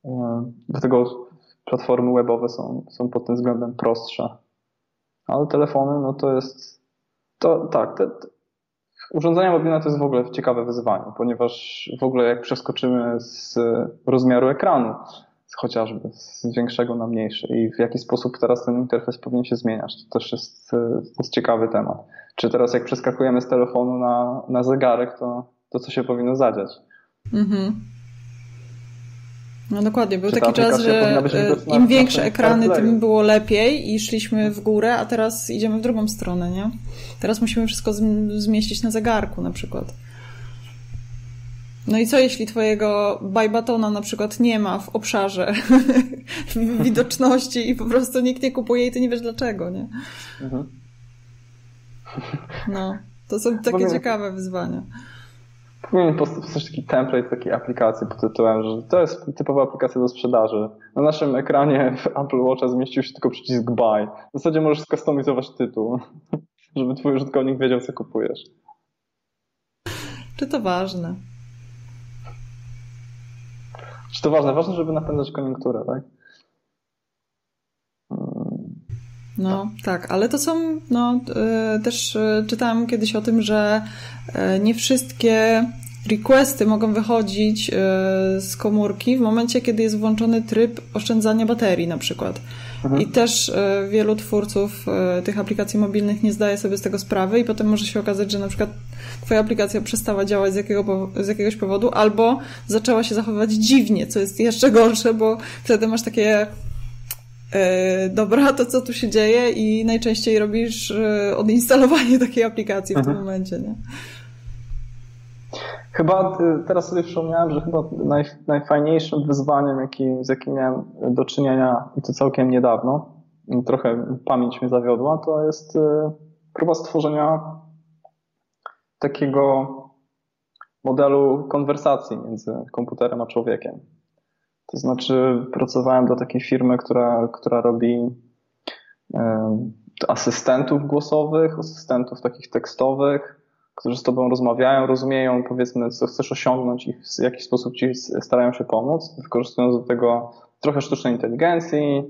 E, dlatego platformy webowe są, są pod tym względem prostsze. Ale telefony, no to jest. To tak, te, te, urządzenia mobilne to jest w ogóle ciekawe wyzwanie, ponieważ w ogóle jak przeskoczymy z rozmiaru ekranu, chociażby z większego na mniejszy i w jaki sposób teraz ten interfejs powinien się zmieniać, to też jest, to jest ciekawy temat. Czy teraz jak przeskakujemy z telefonu na, na zegarek, to, to co się powinno zadziać? Mhm. No dokładnie, był taki czas, że e, im większe ekrany, tym było lepiej i szliśmy w górę, a teraz idziemy w drugą stronę, nie? Teraz musimy wszystko zmieścić na zegarku na przykład. No i co jeśli twojego bajbatona na przykład nie ma w obszarze widoczności i po prostu nikt nie kupuje i ty nie wiesz dlaczego, nie? Mhm. No, to są takie ciekawe wyzwania. Powinien powstać taki template takiej aplikacji pod tytułem, że to jest typowa aplikacja do sprzedaży. Na naszym ekranie w Apple Watcha zmieścił się tylko przycisk buy. W zasadzie możesz skustomizować tytuł, żeby twój użytkownik wiedział, co kupujesz. Czy to ważne? Czy to ważne? Ważne, żeby napędzać koniunkturę, tak? No tak, ale to są, no e, też e, czytałam kiedyś o tym, że e, nie wszystkie requesty mogą wychodzić z komórki w momencie, kiedy jest włączony tryb oszczędzania baterii na przykład. Mhm. I też wielu twórców tych aplikacji mobilnych nie zdaje sobie z tego sprawy i potem może się okazać, że na przykład twoja aplikacja przestała działać z, jakiego, z jakiegoś powodu albo zaczęła się zachowywać dziwnie, co jest jeszcze gorsze, bo wtedy masz takie dobra, to co tu się dzieje i najczęściej robisz e, odinstalowanie takiej aplikacji w mhm. tym momencie, nie? Chyba e, teraz sobie przypomniałem, że chyba naj, najfajniejszym wyzwaniem, jaki, z jakim miałem do czynienia i to całkiem niedawno, trochę pamięć mnie zawiodła, to jest próba stworzenia takiego modelu konwersacji między komputerem a człowiekiem. To znaczy, pracowałem dla takiej firmy, która, która robi asystentów głosowych, asystentów takich tekstowych, którzy z tobą rozmawiają, rozumieją, powiedzmy, co chcesz osiągnąć i w jakiś sposób ci starają się pomóc, wykorzystując do tego trochę sztucznej inteligencji.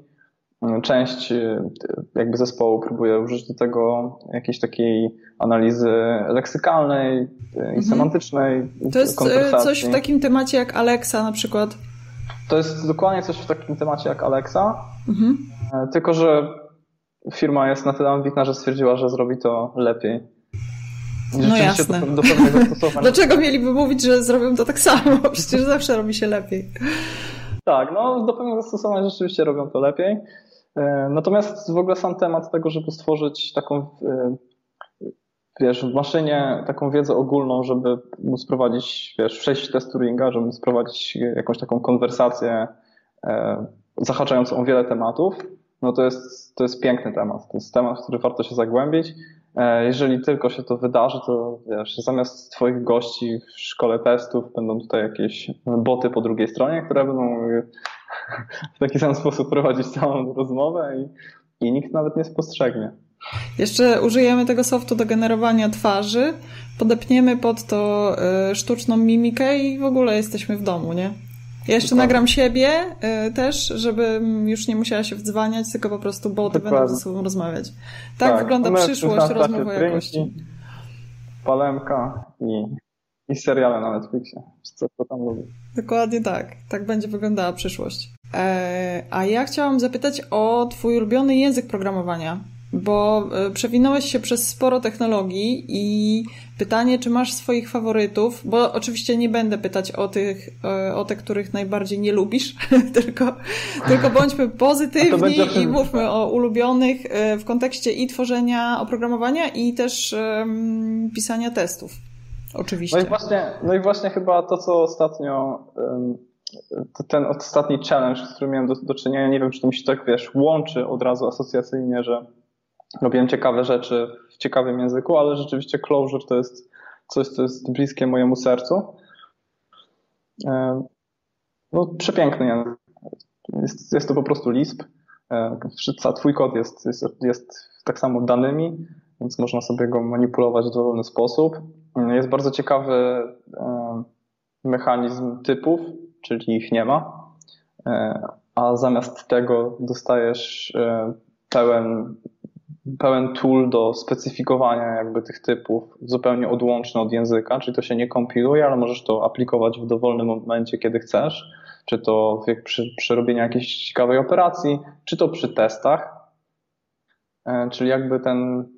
Część e, jakby zespołu próbuje użyć do tego jakiejś takiej analizy leksykalnej i mhm. semantycznej. To jest e, coś w takim temacie jak Alexa na przykład. To jest dokładnie coś w takim temacie jak Alexa, mhm. tylko że firma jest na tyle ambitna, że stwierdziła, że zrobi to lepiej. no jasne. Do, do Dlaczego mieliby mówić, że zrobią to tak samo? Przecież zawsze robi się lepiej. Tak, no do pewnych zastosowań rzeczywiście robią to lepiej. E, natomiast w ogóle sam temat tego, żeby stworzyć taką, e, wiesz, w maszynie taką wiedzę ogólną, żeby móc prowadzić, wiesz, przejść test Turinga, żeby móc prowadzić jakąś taką konwersację e, zahaczającą o wiele tematów, no to jest, to jest piękny temat. To jest temat, w który warto się zagłębić. Jeżeli tylko się to wydarzy, to wiesz, zamiast Twoich gości w szkole testów będą tutaj jakieś boty po drugiej stronie, które będą w taki sam sposób prowadzić całą rozmowę i, i nikt nawet nie spostrzegnie. Jeszcze użyjemy tego softu do generowania twarzy, podepniemy pod to y, sztuczną mimikę i w ogóle jesteśmy w domu, nie? Ja jeszcze Dokładnie. nagram siebie y, też, żebym już nie musiała się wdzwaniać, tylko po prostu boty Dokładnie. będą ze sobą rozmawiać. Tak, tak wygląda przyszłość rozmowy o jakości. Palemka i i seriale na Netflixie. Co to tam lubi. Dokładnie tak. Tak będzie wyglądała przyszłość. E, a ja chciałam zapytać o Twój ulubiony język programowania, bo e, przewinąłeś się przez sporo technologii i pytanie, czy masz swoich faworytów, bo oczywiście nie będę pytać o tych, e, o te, których najbardziej nie lubisz, tylko, tylko bądźmy pozytywni i mówmy o ulubionych w kontekście i tworzenia oprogramowania i też um, pisania testów. Oczywiście. No i właśnie, no i właśnie chyba to, co ostatnio, ten ostatni challenge, z którym miałem do, do czynienia, nie wiem, czy to mi się tak, wiesz, łączy od razu asocjacyjnie, że robiłem ciekawe rzeczy w ciekawym języku, ale rzeczywiście Clojure to jest coś, co jest bliskie mojemu sercu. No, przepiękny język. Jest, jest to po prostu Lisp. Twój kod jest, jest, jest tak samo danymi, więc można sobie go manipulować w dowolny sposób. Jest bardzo ciekawy e, mechanizm typów, czyli ich nie ma, e, a zamiast tego dostajesz e, pełen, pełen tool do specyfikowania jakby tych typów, zupełnie odłączny od języka, czyli to się nie kompiluje, ale możesz to aplikować w dowolnym momencie, kiedy chcesz, czy to przy, przy robieniu jakiejś ciekawej operacji, czy to przy testach, czyli jakby ten,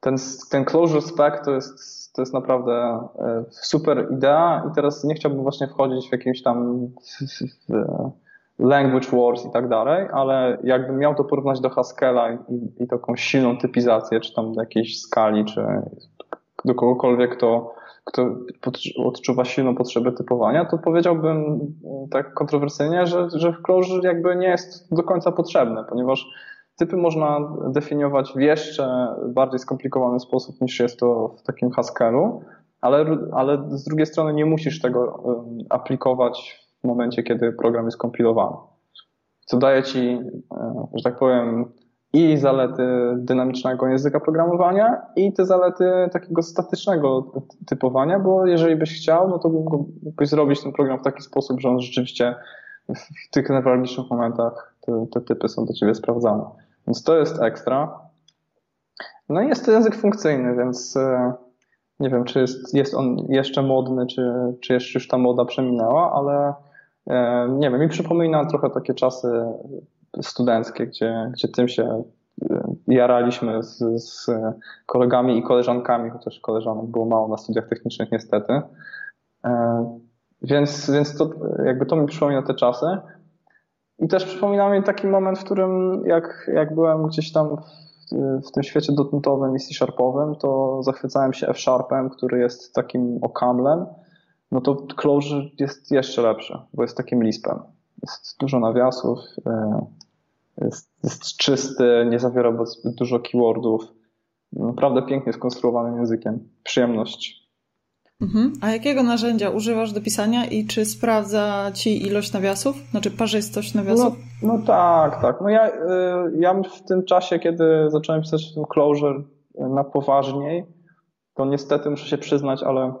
ten, ten closure spec to jest to jest naprawdę e, super idea i teraz nie chciałbym właśnie wchodzić w jakimś tam language wars i tak dalej, ale jakbym miał to porównać do Haskella i, i taką silną typizację, czy tam do jakiejś skali, czy do kogokolwiek, kto, kto odczuwa silną potrzebę typowania, to powiedziałbym tak kontrowersyjnie, że, że w Clojure jakby nie jest do końca potrzebne, ponieważ Typy można definiować w jeszcze bardziej skomplikowany sposób niż jest to w takim Haskellu, ale, ale z drugiej strony nie musisz tego aplikować w momencie, kiedy program jest kompilowany. Co daje ci, e, że tak powiem, i zalety dynamicznego języka programowania i te zalety takiego statycznego typowania, bo jeżeli byś chciał, no to mógłbyś zrobić ten program w taki sposób, że on rzeczywiście w tych newralgicznych momentach te, te typy są do ciebie sprawdzane. Więc to jest ekstra. No i jest to język funkcyjny, więc e, nie wiem, czy jest, jest on jeszcze modny, czy, czy jeszcze już ta moda przeminęła, ale nie wiem, mi przypomina trochę takie czasy studenckie, gdzie, gdzie tym się jaraliśmy z, z kolegami i koleżankami, chociaż koleżanek było mało na studiach technicznych niestety. Więc, więc to, jakby to mi przypomina te czasy. I też przypomina mi taki moment, w którym jak, jak byłem gdzieś tam w, w tym świecie dotnetowym i C-sharpowym, to zachwycałem się F-sharpem, który jest takim okamlem. No to Clojure jest jeszcze lepszy, bo jest takim lispem. Jest dużo nawiasów, e, jest, jest czysty, nie zawiera zbyt dużo keywordów. Naprawdę pięknie skonstruowanym językiem. Przyjemność Mhm. A jakiego narzędzia używasz do pisania i czy sprawdza ci ilość nawiasów? Znaczy parzystość nawiasów? No, no tak, tak. No ja, y, ja w tym czasie, kiedy zacząłem pisać y, na poważniej, to niestety muszę się przyznać, ale,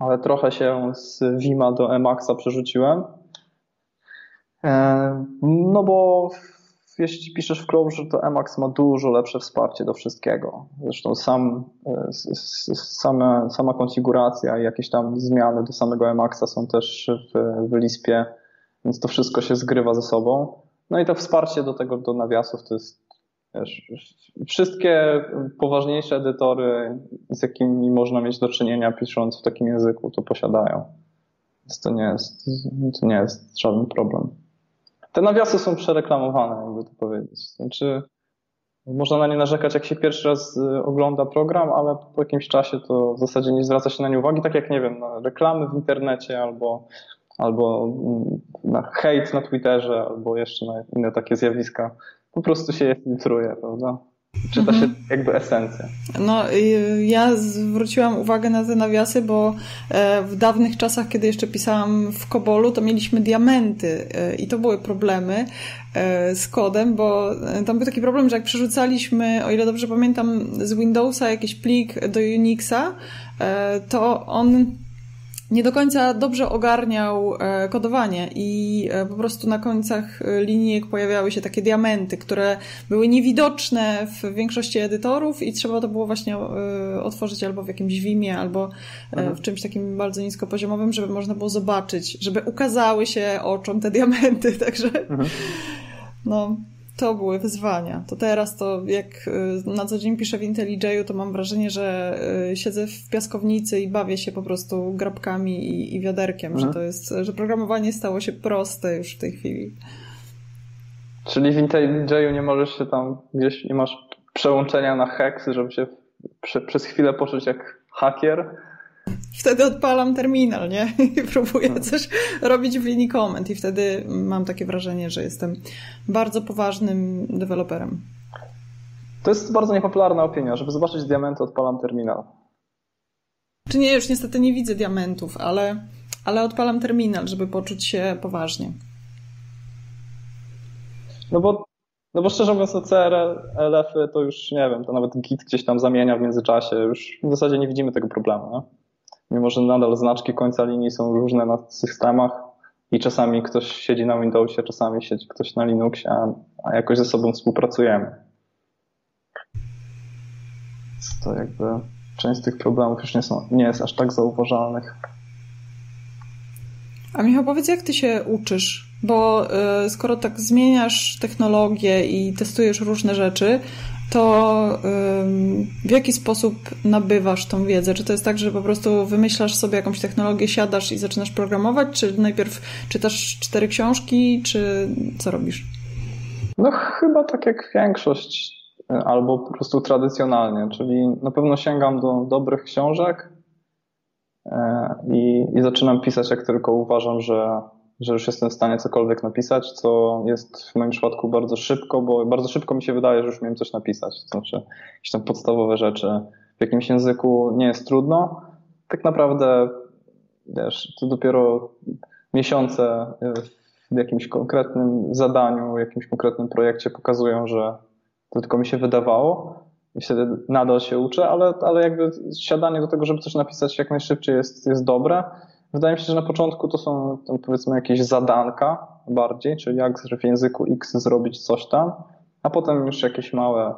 ale trochę się z Vima do Emaxa przerzuciłem. E, no bo jeśli piszesz w Clojure, to Emacs ma dużo lepsze wsparcie do wszystkiego. Zresztą sam, e, same, sama konfiguracja i jakieś tam zmiany do samego Emaxa są też w, w Lispie więc to wszystko się zgrywa ze sobą. No i to wsparcie do tego, do nawiasów to jest wiesz, wszystkie poważniejsze edytory, z jakimi można mieć do czynienia pisząc w takim języku, to posiadają. Więc to nie jest, to nie jest żaden problem. Te nawiasy są przereklamowane, jakby to powiedzieć. Znaczy, można na nie narzekać, jak się pierwszy raz y, ogląda program, ale po jakimś czasie to w zasadzie nie zwraca się na nie uwagi, tak jak, nie wiem, na reklamy w internecie albo, albo mm, na hejt na Twitterze, albo jeszcze na inne takie zjawiska. Po prostu się je filtruje, prawda? Czyta się mhm. jakby esencję. No, ja zwróciłam uwagę na te nawiasy, bo e, w dawnych czasach, kiedy jeszcze pisałam w Kobolu, to mieliśmy diamenty e, i to były problemy e, z kodem, bo tam był taki problem, że jak przerzucaliśmy, o ile dobrze pamiętam, z Windowsa jakiś plik do Unixa, to on nie do końca dobrze ogarniał e, kodowanie i e, po prostu na końcach e, linijek pojawiały się takie diamenty, które były niewidoczne w większości edytorów i trzeba to było właśnie otworzyć albo w jakimś Vimie, albo mhm. w czymś takim bardzo niskopoziomowym, żeby można było zobaczyć, żeby ukazały się oczom te diamenty, także mhm. no to były wyzwania. To teraz to jak y, na co dzień piszę w IntelliJ'u, to mam wrażenie, że y, siedzę w piaskownicy i bawię się po prostu grabkami i, i wiaderkiem, mhm. że to jest, że programowanie stało się proste już w tej chwili. Czyli w IntelliJ'u nie możesz się tam gdzieś, nie masz przełączenia na hex, żeby się prze, przez chwilę poczuć jak hakier, wtedy odpalam terminal, nie? I próbuję no. coś robić w linii komend i wtedy mam takie wrażenie, że jestem bardzo poważnym deweloperem. To jest bardzo niepopularna opinia, żeby zobaczyć diamenty odpalam terminal. Czy nie, już niestety nie widzę diamentów, ale, ale odpalam terminal, żeby poczuć się poważnie. No bo, no bo szczerze mówiąc, CRLF-y to już nie wiem, to nawet Git gdzieś tam zamienia w międzyczasie, już w zasadzie nie widzimy tego problemu. Nie? Mimo że nadal znaczki końca linii są różne na systemach i czasami ktoś siedzi na Windowsie, czasami siedzi ktoś na Linuxie, a, a jakoś ze sobą współpracujemy. To jakby część z tych problemów już nie, są, nie jest aż tak zauważalnych. A Michał, powiedz, jak ty się uczysz? Bo y, skoro tak zmieniasz technologię i testujesz różne rzeczy, to w jaki sposób nabywasz tą wiedzę? Czy to jest tak, że po prostu wymyślasz sobie jakąś technologię, siadasz i zaczynasz programować, czy najpierw czytasz cztery książki, czy co robisz? No chyba tak jak większość, albo po prostu tradycjonalnie, czyli na pewno sięgam do dobrych książek i, i zaczynam pisać, jak tylko uważam, że że już jestem w stanie cokolwiek napisać, co jest w moim przypadku bardzo szybko, bo bardzo szybko mi się wydaje, że już miałem coś napisać. To znaczy, jakieś tam podstawowe rzeczy w jakimś języku nie jest trudno. Tak naprawdę, wiesz, to dopiero miesiące w jakimś konkretnym zadaniu, w jakimś konkretnym projekcie pokazują, że to tylko mi się wydawało i wtedy nadal się uczę, ale, ale jakby siadanie do tego, żeby coś napisać jak najszybciej jest, jest dobre. Wydaje mi się, że na początku to są powiedzmy jakieś zadanka bardziej, czyli jak w języku X zrobić coś tam, a potem już jakieś małe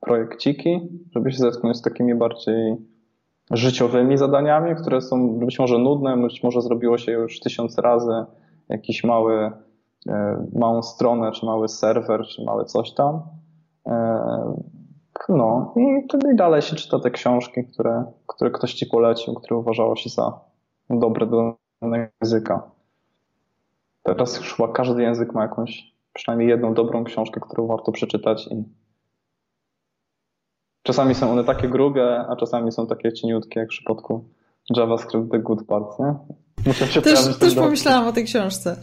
projekciki, żeby się zetknąć z takimi bardziej życiowymi zadaniami, które są być może nudne, być może zrobiło się już tysiąc razy jakiś mały, e, małą stronę, czy mały serwer, czy małe coś tam. E, no i wtedy dalej się czyta te książki, które, które ktoś ci polecił, które uważało się za dobre do danego języka. Teraz już chyba każdy język ma jakąś, przynajmniej jedną dobrą książkę, którą warto przeczytać i czasami są one takie grube, a czasami są takie cieniutkie, jak w przypadku JavaScript The Good Part, nie? Muszę się też też pomyślałam o tej książce.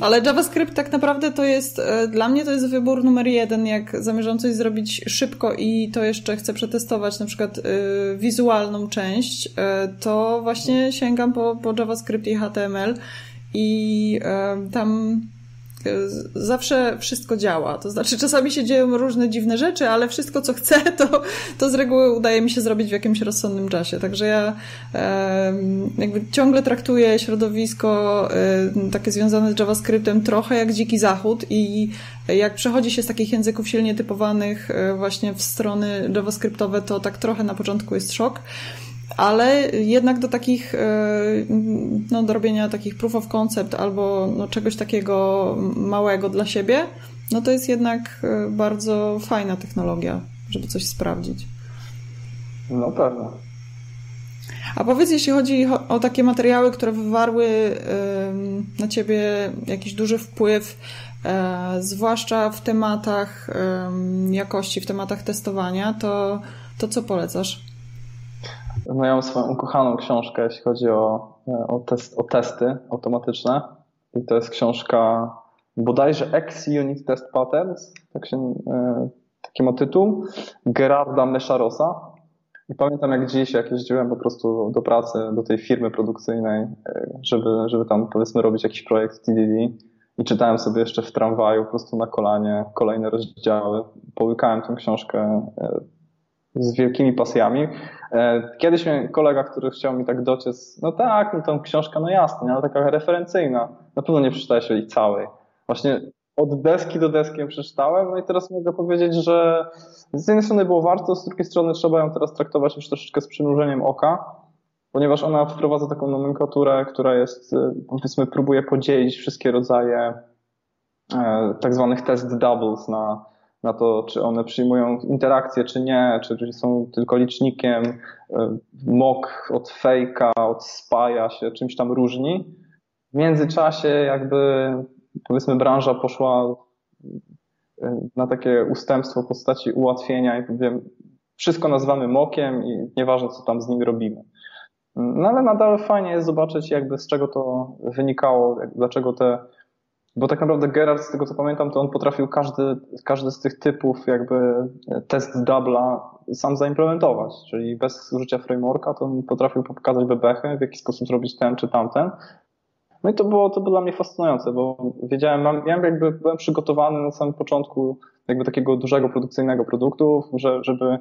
Ale JavaScript tak naprawdę to jest, e, dla mnie to jest wybór numer jeden, jak zamierzam coś zrobić szybko i to jeszcze chcę przetestować na przykład y, wizualną część, y, to właśnie sięgam po, po JavaScript i HTML i y, tam zawsze wszystko działa. To znaczy, czasami się dzieją różne dziwne rzeczy, ale wszystko, co chcę, to, to z reguły udaje mi się zrobić w jakimś rozsądnym czasie. Także ja jakby ciągle traktuję środowisko takie związane z JavaScriptem trochę jak dziki zachód i jak przechodzi się z takich języków silnie typowanych e, właśnie w strony JavaScriptowe, to tak trochę na początku jest szok ale jednak do takich, no do robienia takich proof of concept albo no, czegoś takiego małego dla siebie, no to jest jednak bardzo fajna technologia, żeby coś sprawdzić. No pewnie. A powiedz, jeśli chodzi o takie materiały, które wywarły na ciebie jakiś duży wpływ, e, zwłaszcza w tematach jakości, w tematach testowania, to, to co polecasz? No ja mam swoją ukochaną książkę, jeśli chodzi o, e, o, test, o testy automatyczne. I to jest książka bodajże X-Unit Test Patterns, tak się, e, taki ma tytuł, Gerarda Meszarosa. I pamiętam jak dziś, jak jeździłem po prostu do pracy, do tej firmy produkcyjnej, e, żeby, żeby tam powiedzmy robić jakiś projekt TDD i czytałem sobie jeszcze w tramwaju po prostu na kolanie kolejne rozdziały. Połykałem tę książkę z wielkimi pasjami. E, kiedyś miałem kolega, który chciał mi tak dociec, no tak, no tą książkę, no jasne, ale taka referencyjna. Na pewno nie przeczytałeś jej całej. Właśnie od deski do deski ją przeczytałem, no i teraz mogę powiedzieć, że z jednej strony było warto, z drugiej strony trzeba ją teraz traktować już troszeczkę z przymrużeniem oka, ponieważ ona wprowadza taką nomenklaturę, która jest, y, powiedzmy, próbuje podzielić wszystkie rodzaje e, tak zwanych test doubles na, na to, czy one przyjmują interakcje, czy nie, czy są tylko licznikiem, e, mock od fejka, od spaja się czymś tam różni. W międzyczasie jakby powiedzmy branża poszła e, na takie ustępstwo w postaci ułatwienia i powiem, wszystko nazywamy mokiem i nieważne co tam z nim robimy. No ale nadal fajnie jest zobaczyć jakby z czego to wynikało, dlaczego te, bo tak naprawdę Gerard z tego co pamiętam to on potrafił każdy, każdy z tych typów jakby test dubla sam zaimplementować, czyli bez użycia frameworka to on potrafił pokazać bebechy, w jaki sposób zrobić ten czy tamten, no i to było, to było dla mnie fascynujące, bo wiedziałem, ja jakby byłem przygotowany na samym początku jakby takiego dużego produkcyjnego produktu, że, żeby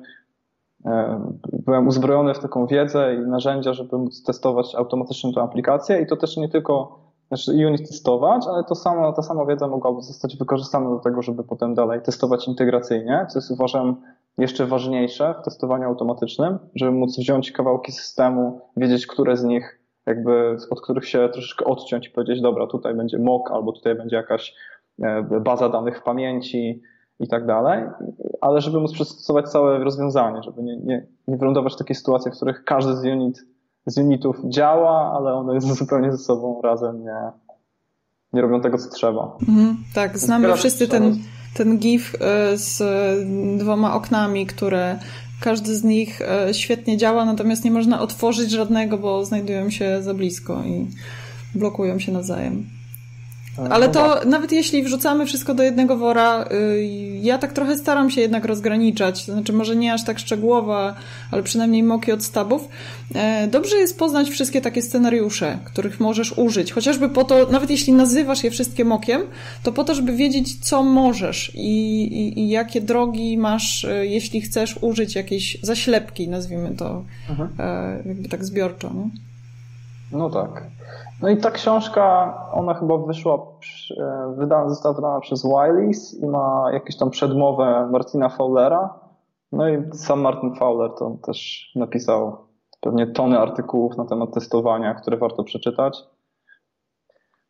e, byłem uzbrojony w taką wiedzę i narzędzia, żeby móc testować automatycznie tę aplikację. I to też nie tylko znaczy unit testować, ale to samo, ta sama wiedza mogłaby zostać wykorzystana do tego, żeby potem dalej testować integracyjnie, co jest uważam jeszcze ważniejsze w testowaniu automatycznym, żeby móc wziąć kawałki systemu, wiedzieć, które z nich jakby od których się troszeczkę odciąć i powiedzieć, dobra, tutaj będzie mock, albo tutaj będzie jakaś e, baza danych w pamięci i tak dalej, ale żeby móc przystosować całe rozwiązanie, żeby nie, nie, nie wylądować w takiej sytuacji, w których każdy z, unit, z unitów działa, ale one zupełnie ze sobą razem nie, nie robią tego, co trzeba. Mhm, tak, znamy wszyscy ten, ten GIF e, z dwoma oknami, które każdy z nich e, świetnie działa, natomiast nie można otworzyć żadnego, bo znajdują się za blisko i blokują się nawzajem. Ale to nawet jeśli wrzucamy wszystko do jednego wora, y, ja tak trochę staram się jednak rozgraniczać. Znaczy, może nie aż tak szczegółowo, ale przynajmniej moki od stabów. E, dobrze jest poznać wszystkie takie scenariusze, których możesz użyć. Chociażby po to, nawet jeśli nazywasz je wszystkie mokiem, to po to, żeby wiedzieć, co możesz i, i, i jakie drogi masz, e, jeśli chcesz użyć jakiejś zaślepki, nazwijmy to mhm. E, jakby tak zbiorczo. Nie? No tak. No i ta książka, ona chyba wyszła, e, wydana, została wydana przez Wileys i ma jakąś tam przedmowę Martina Fowlera. No i sam Martin Fowler to też napisał pewnie tony artykułów na temat testowania, które warto przeczytać.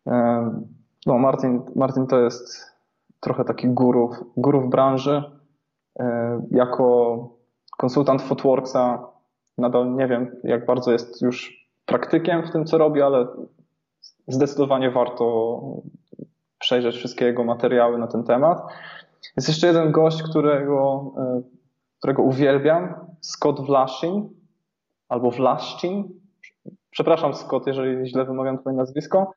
E, no, Martin, Martin to jest trochę taki guru, guru w branży. E, jako konsultant Footworksa nadal nie wiem, jak bardzo jest już praktykiem w tym, co robi, ale zdecydowanie warto przejrzeć wszystkie jego materiały na ten temat. Jest jeszcze jeden gość, którego, e, którego uwielbiam, Scott Vlashin, albo Vlaszcin. Przepraszam, Scott, jeżeli źle wymawiam twoje nazwisko.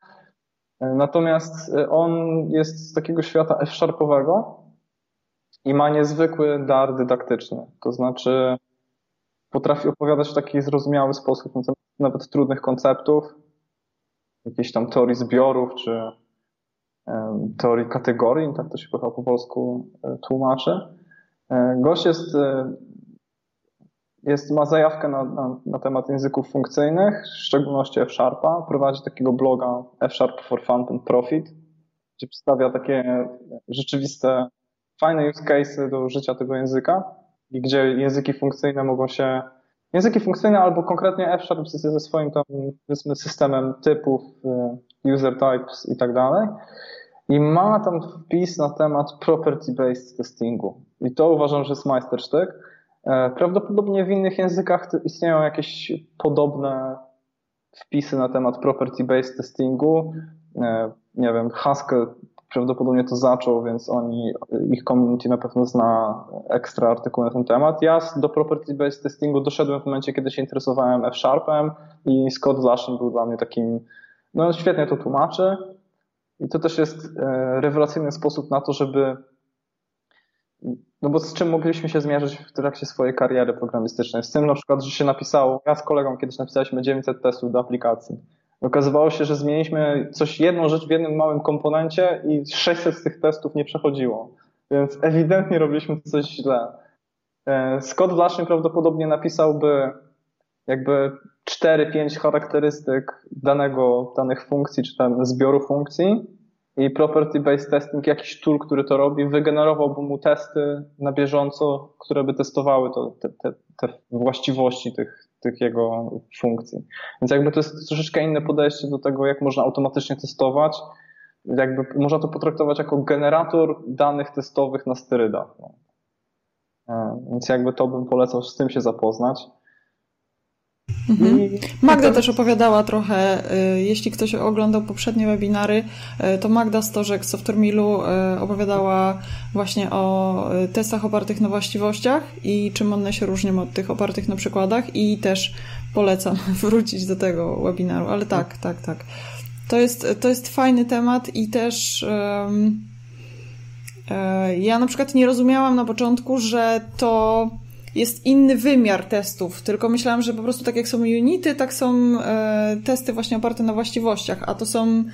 E, natomiast e, on jest z takiego świata F-sharpowego i ma niezwykły dar dydaktyczny. To znaczy potrafi opowiadać w taki zrozumiały sposób na temat nawet trudnych konceptów, jakiejś tam teorii zbiorów, czy teorii kategorii, tak to się chyba po polsku e, tłumaczy. E, gość jest, e, jest, ma zajawkę na, na, na temat języków funkcyjnych, w szczególności F-Sharpa. Prowadzi takiego bloga F-Sharp for Fun and Profit, gdzie przedstawia takie rzeczywiste, fajne use cases do użycia tego języka i gdzie języki funkcyjne mogą się języki funkcyjne albo konkretnie F-Sharp ze swoim tam powiedzmy systemem typów, y, user types i tak dalej. I ma tam wpis na temat property-based testingu. I to uważam, że jest majstersztyk. E, prawdopodobnie w innych językach istnieją jakieś podobne wpisy na temat property-based testingu. E, nie wiem, Haskell prawdopodobnie to zaczął, więc oni, ich community na pewno zna ekstra artykuły na ten temat. Ja do property-based testingu doszedłem w momencie, kiedy się interesowałem F-Sharpem i Scott Lashin był dla mnie takim, no świetnie to tłumaczy. I to też jest e, rewelacyjny sposób na to, żeby no bo z czym mogliśmy się zmierzyć w trakcie swojej kariery programistycznej? Z tym na przykład, że się napisało, ja z kolegą kiedyś napisaliśmy 900 testów do aplikacji. Okazywało się, że zmieniliśmy coś, jedną rzecz w jednym małym komponencie i 600 z tych testów nie przechodziło. Więc ewidentnie robiliśmy coś źle. E, Scott Blashin prawdopodobnie napisałby jakby 4-5 charakterystyk danego, danych funkcji, czy tam zbioru funkcji i property-based testing, jakiś tool, który to robi, wygenerowałby mu testy na bieżąco, które by testowały to, te, te, te właściwości tych, tych jego funkcji. Więc jakby to jest troszeczkę inne podejście do tego, jak można automatycznie testować. Jakby można to potraktować jako generator danych testowych na sterydach. No. E, więc jakby to bym polecał z tym się zapoznać. Mhm. Magda też opowiadała trochę, y, jeśli ktoś oglądał poprzednie webinary, y, to Magda Stożek z Software Millu y, opowiadała właśnie o testach opartych na właściwościach i czym one się różnią od tych opartych na przykładach i też polecam wrócić do tego webinaru, ale tak, tak, tak. To jest, to jest fajny temat i też um, ja na przykład nie rozumiałam na początku, że to jest inny wymiar testów, tylko myślałam, że po prostu tak jak są unity, tak są e, testy właśnie oparte na właściwościach, a to są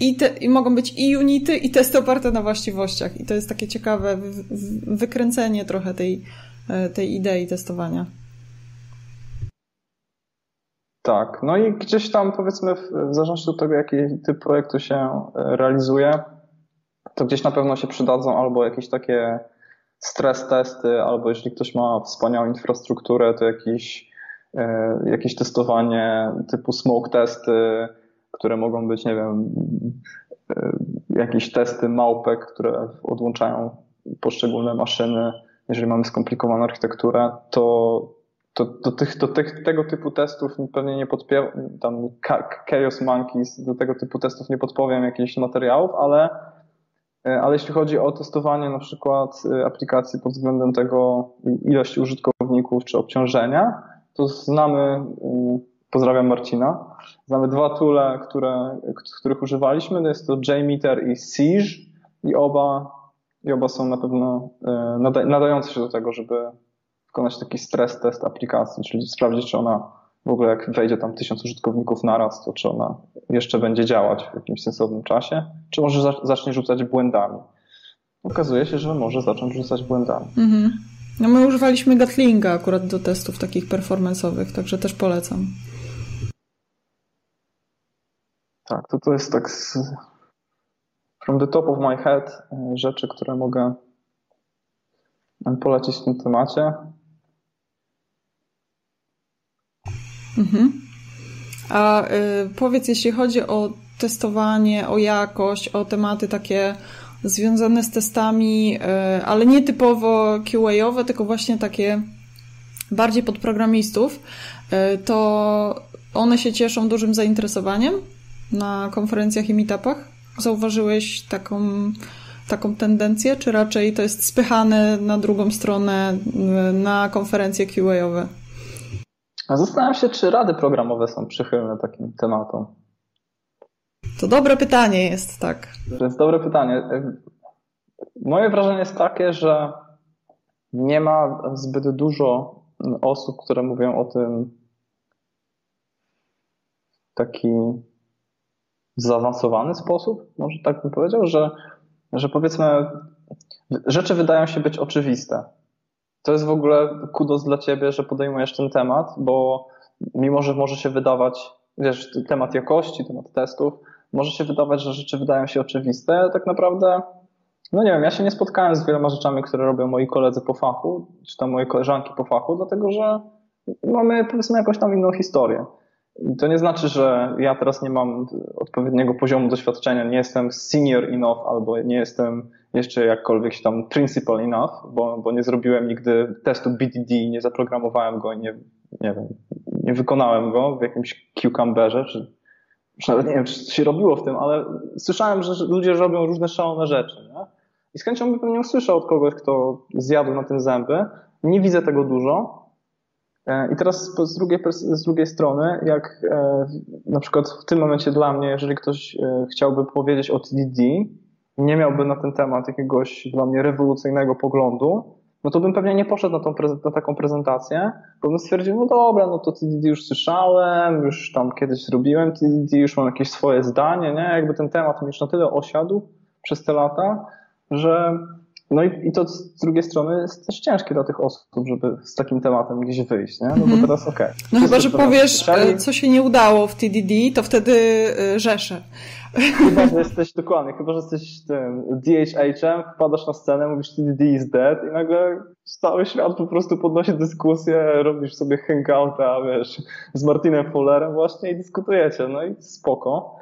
i, te, i mogą być i unity, i testy oparte na właściwościach. I to jest takie ciekawe wykręcenie trochę tej, e, tej idei testowania. Tak, no i gdzieś tam powiedzmy, w zależności od tego, jaki typ projektu się e, realizuje, to gdzieś na pewno się przydadzą albo jakieś takie stres testy, albo jeśli ktoś ma wspaniałą infrastrukturę, to jakieś, e, jakieś testowanie typu smoke testy, które mogą być, nie wiem, e, jakieś testy małpek, które odłączają poszczególne maszyny. Jeżeli mamy skomplikowaną architekturę, to, to do, tych, do tych, tego typu testów pewnie nie podpowiem, tam Chaos Monkeys, do tego typu testów nie podpowiem jakichś materiałów, ale ale jeśli chodzi o testowanie na przykład e, aplikacji pod względem tego ilości użytkowników czy obciążenia, to znamy, e, pozdrawiam Marcina, znamy dwa toole, które, których używaliśmy, to jest to JMeter i Siege i oba, i oba są na pewno nadające się do tego, żeby wykonać taki stres test aplikacji, czyli sprawdzić, czy ona w ogóle jak wejdzie tam tysiąc użytkowników naraz, to czy ona jeszcze będzie działać w jakimś sensownym czasie, czy może zacznie rzucać błędami. Okazuje się, że może zacząć rzucać błędami. Mhm. No my używaliśmy Gatlinga akurat do testów takich performance'owych, także też polecam. Tak, to to jest tak z, from the top of my head e, rzeczy, które mogę polecić w tym temacie. Mhm. A y, powiedz, jeśli chodzi o testowanie, o jakość, o tematy takie związane z testami, y, ale nie typowo QA-owe, tylko właśnie takie bardziej pod programistów, y, to one się cieszą dużym zainteresowaniem na konferencjach i meetupach? Zauważyłeś taką, taką tendencję, czy raczej to jest spychane na drugą stronę y, na konferencje QA-owe? Zastanawiam się, czy rady programowe są przychylne takim tematom. To dobre pytanie jest, tak. To jest dobre pytanie. Moje wrażenie jest takie, że nie ma zbyt dużo osób, które mówią o tym w taki zaawansowany sposób, może tak bym powiedział, że, że powiedzmy rzeczy wydają się być oczywiste to jest w ogóle kudos dla ciebie, że podejmujesz ten temat, bo mimo, że może się wydawać, wiesz, temat jakości, temat testów, może się wydawać, że rzeczy wydają się oczywiste, ale tak naprawdę, no nie wiem, ja się nie spotkałem z wieloma rzeczami, które robią moi koledzy po fachu, czy tam moje koleżanki po fachu, dlatego że mamy powiedzmy jakąś tam inną historię. I to nie znaczy, że ja teraz nie mam odpowiedniego poziomu doświadczenia, nie jestem senior enough albo nie jestem jeszcze jakkolwiek się tam principal enough, bo, bo nie zrobiłem nigdy testu BDD, nie zaprogramowałem go, nie, nie wiem, nie wykonałem go w jakimś cucumberze, czy, czy nawet nie wiem, czy się robiło w tym, ale słyszałem, że ludzie robią różne szalone rzeczy, nie? I z chęcią bym pewnie usłyszał od kogoś, kto zjadł na tym zęby. Nie widzę tego dużo, I teraz z drugiej, z drugiej strony, jak e, na przykład w tym momencie dla mnie, jeżeli ktoś e, chciałby powiedzieć o TDD, nie miałby na ten temat jakiegoś dla mnie rewolucyjnego poglądu, no to bym pewnie nie poszedł na, tą, na taką prezentację, bo bym stwierdził, no dobra, no to TDD już słyszałem, już tam kiedyś zrobiłem TDD, już mam jakieś swoje zdanie, nie? Jakby ten temat mi już na tyle osiadł przez te lata, że no i, i to z drugiej strony jest też ciężkie dla tych osób, żeby z takim tematem gdzieś wyjść, nie? No bo mhm. teraz okej. Okay. No chyba, że powiesz, e, co się nie udało w TDD, to wtedy e, rzeszę. Chyba, że jesteś, dokładnie, chyba, że jesteś tym DHH-em, wpadasz na scenę, mówisz TDD is dead i nagle cały świat po prostu podnosi dyskusję, robisz sobie hangouta, wiesz, z Martinem Fullerem właśnie i dyskutujecie, no i spoko.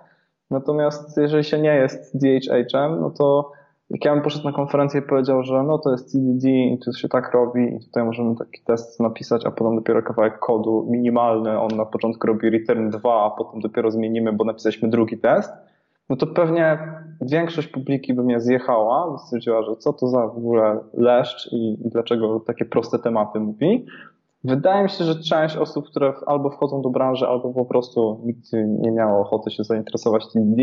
Natomiast jeżeli się nie jest DHH-em, no to jak ja bym poszedł na konferencję i powiedział, że no to jest TDD i to się tak robi i tutaj możemy taki test napisać, a potem dopiero kawałek kodu minimalny, on na początku robi return 2, a potem dopiero zmienimy, bo napisaliśmy drugi test, no to pewnie większość publiki by mnie zjechała, by stwierdziła, że co to za w ogóle leszcz i, dlaczego takie proste tematy mówi. Wydaje mi się, że część osób, które albo wchodzą do branży, albo po prostu nikt nie miało ochoty się zainteresować TDD,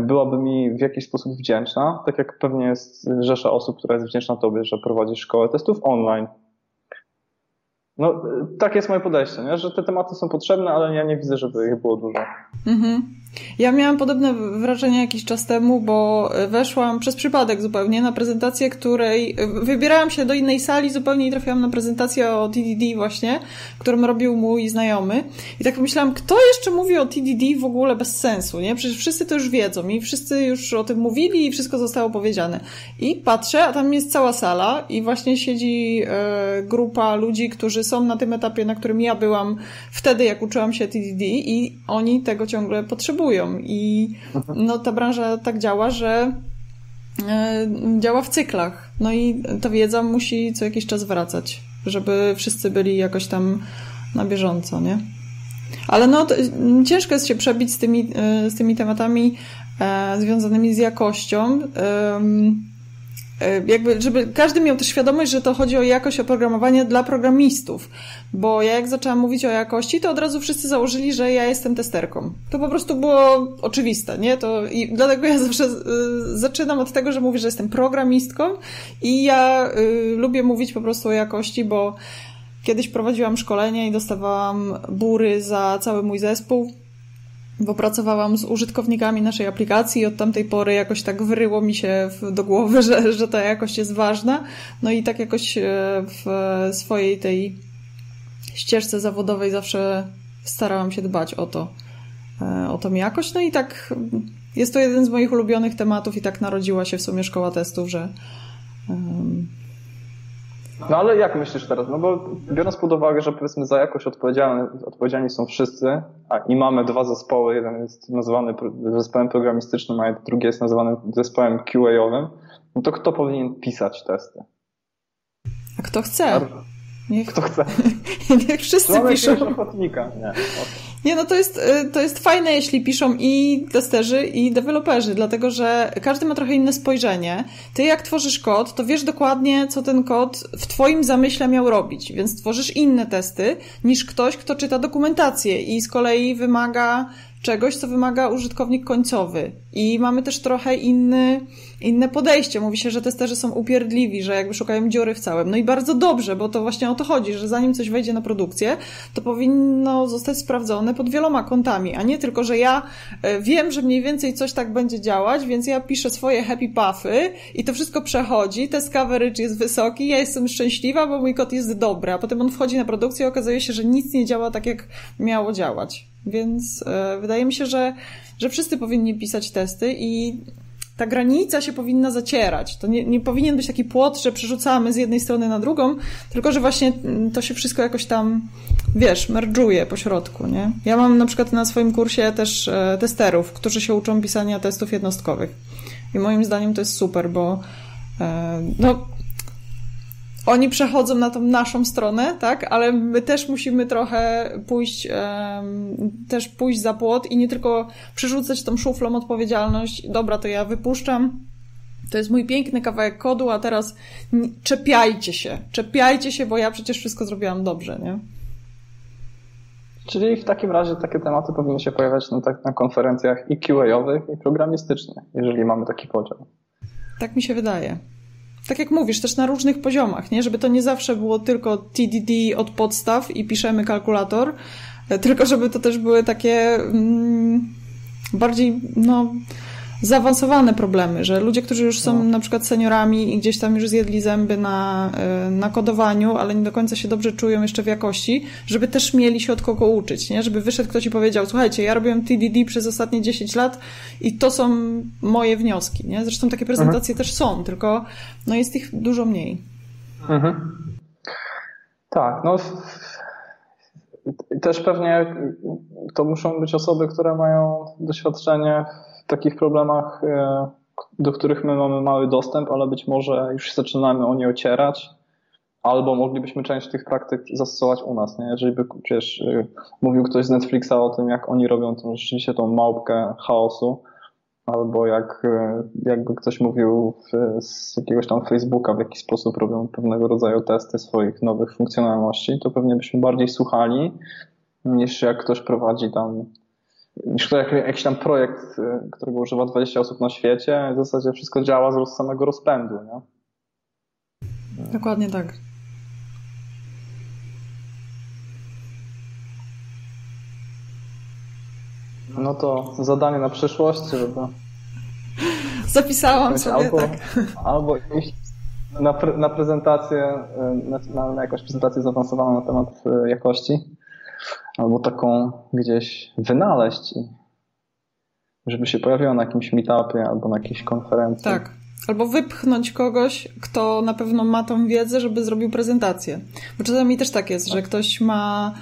byłaby mi w jakiś sposób wdzięczna, tak jak pewnie jest rzesza osób, która jest wdzięczna Tobie, że prowadzisz szkołę testów online. No, tak jest moje podejście, nie? że te tematy są potrzebne, ale ja nie widzę, żeby ich było dużo. Mhm. Ja miałam podobne wrażenie jakiś czas temu, bo weszłam przez przypadek zupełnie na prezentację, której wybierałam się do innej sali zupełnie i trafiłam na prezentację o TDD właśnie, którą robił mój znajomy. I tak pomyślałam, kto jeszcze mówi o TDD w ogóle bez sensu, nie? Przecież wszyscy to już wiedzą i wszyscy już o tym mówili i wszystko zostało powiedziane. I patrzę, a tam jest cała sala i właśnie siedzi e, grupa ludzi, którzy są na tym etapie, na którym ja byłam wtedy, jak uczyłam się TDD i oni tego ciągle potrzebują. I no, ta branża tak działa, że e, działa w cyklach. No i ta wiedza musi co jakiś czas wracać, żeby wszyscy byli jakoś tam na bieżąco, nie? Ale no, ciężko jest się przebić z tymi, e, z tymi tematami e, związanymi z jakością. E, jakby, żeby każdy miał też świadomość, że to chodzi o jakość oprogramowania dla programistów. Bo ja jak zaczęłam mówić o jakości, to od razu wszyscy założyli, że ja jestem testerką. To po prostu było oczywiste, nie? To, I dlatego ja zawsze y, zaczynam od tego, że mówię, że jestem programistką i ja y, lubię mówić po prostu o jakości, bo kiedyś prowadziłam szkolenie i dostawałam bury za cały mój zespół bo pracowałam z użytkownikami naszej aplikacji i od tamtej pory jakoś tak wyryło mi się do głowy, że, że ta jakość jest ważna. No i tak jakoś e, w swojej tej ścieżce zawodowej zawsze starałam się dbać o to, e, o tą jakość. No i tak jest to jeden z moich ulubionych tematów i tak narodziła się w sumie szkoła testów, że no ale jak myślisz teraz? No bo biorąc pod uwagę, że powiedzmy za jakość odpowiedzialni, odpowiedzialni są wszyscy, a i mamy dwa zespoły, jeden jest nazwany zespołem programistycznym, a drugi jest nazwany zespołem QA-owym, no to kto powinien pisać testy? A kto chce? Niech... Kto chce? Niech wszyscy Mamy piszą. ochotnika. Nie, okay. Nie, no to jest, y, to jest fajne, jeśli piszą i testerzy, i deweloperzy, dlatego że każdy ma trochę inne spojrzenie. Ty jak tworzysz kod, to wiesz dokładnie, co ten kod w twoim zamyśle miał robić, więc tworzysz inne testy niż ktoś, kto czyta dokumentację i z kolei wymaga czegoś, co wymaga użytkownik końcowy. I mamy też trochę inny, inne podejście. Mówi się, że testerzy są upierdliwi, że jakby szukają dziury w całym. No i bardzo dobrze, bo to właśnie o to chodzi, że zanim coś wejdzie na produkcję, to powinno zostać sprawdzone pod wieloma kątami, a nie tylko, że ja e, wiem, że mniej więcej coś tak będzie działać, więc ja piszę swoje happy puffy i to wszystko przechodzi, test coverage jest wysoki, ja jestem szczęśliwa, bo mój kod jest dobry, a potem on wchodzi na produkcję i okazuje się, że nic nie działa tak, jak miało działać. Więc e, wydaje mi się, że, że wszyscy powinni pisać testy i ta granica się powinna zacierać. To nie, nie powinien być taki płot, że przerzucamy z jednej strony na drugą, tylko że właśnie mm, to się wszystko jakoś tam, wiesz, merdżuje po środku, nie? Ja mam na przykład na swoim kursie też e, testerów, którzy się uczą pisania testów jednostkowych. I moim zdaniem to jest super, bo e, no, oni przechodzą na tą naszą stronę, tak, ale my też musimy trochę pójść, um, też pójść za płot i nie tylko przerzucać tą szuflą odpowiedzialność, dobra, to ja wypuszczam, to jest mój piękny kawałek kodu, a teraz czepiajcie się, czepiajcie się, bo ja przecież wszystko zrobiłam dobrze, nie? Czyli w takim razie takie tematy powinny się pojawiać na, tak, na konferencjach i QA-owych, i programistycznych, jeżeli mamy taki podział. Tak mi się wydaje tak jak mówisz, też na różnych poziomach, nie? Żeby to nie zawsze było tylko TDD od podstaw i piszemy kalkulator, e, tylko żeby to też były takie mm, bardziej, no, zaawansowane problemy, że ludzie, którzy już są no. na przykład seniorami i gdzieś tam już zjedli zęby na, e, na kodowaniu, ale nie do końca się dobrze czują jeszcze w jakości, żeby też mieli się od kogo uczyć, nie? Żeby wyszedł ktoś i powiedział, słuchajcie, ja robiłem TDD przez ostatnie 10 lat i to są moje wnioski, nie? Zresztą takie prezentacje mhm. też są, tylko no jest ich dużo mniej. Mhm. Tak, no też pewnie to muszą być osoby, które mają doświadczenie takich problemach, e, do których my mamy mały dostęp, ale być może już zaczynamy o nie ocierać, albo moglibyśmy część tych praktyk zastosować u nas. Nie? Jeżeli by przecież e, mówił ktoś z Netflixa o tym, jak oni robią tą, rzeczywiście tą małpkę chaosu, albo jak, e, jakby ktoś mówił w, z jakiegoś tam Facebooka, w jaki sposób robią pewnego rodzaju testy swoich nowych funkcjonalności, to pewnie byśmy bardziej słuchali, niż jak ktoś prowadzi tam niż to jak, jakiś tam projekt, y, którego używa 20 osób na świecie, w zasadzie wszystko działa z samego rozpędu, nie? Dokładnie tak. No to zadanie na przyszłość, żeby... Zapisałam sobie, albo, tak. Albo iść na, pre, na prezentację, y, na, na jakąś prezentację zaawansowaną na temat y, jakości albo taką gdzieś wynaleźć, żeby się pojawiła na jakimś meetupie albo na jakiejś konferencji. Tak. Albo wypchnąć kogoś, kto na pewno ma tą wiedzę, żeby zrobił prezentację. Bo czasami też tak jest, tak. że ktoś ma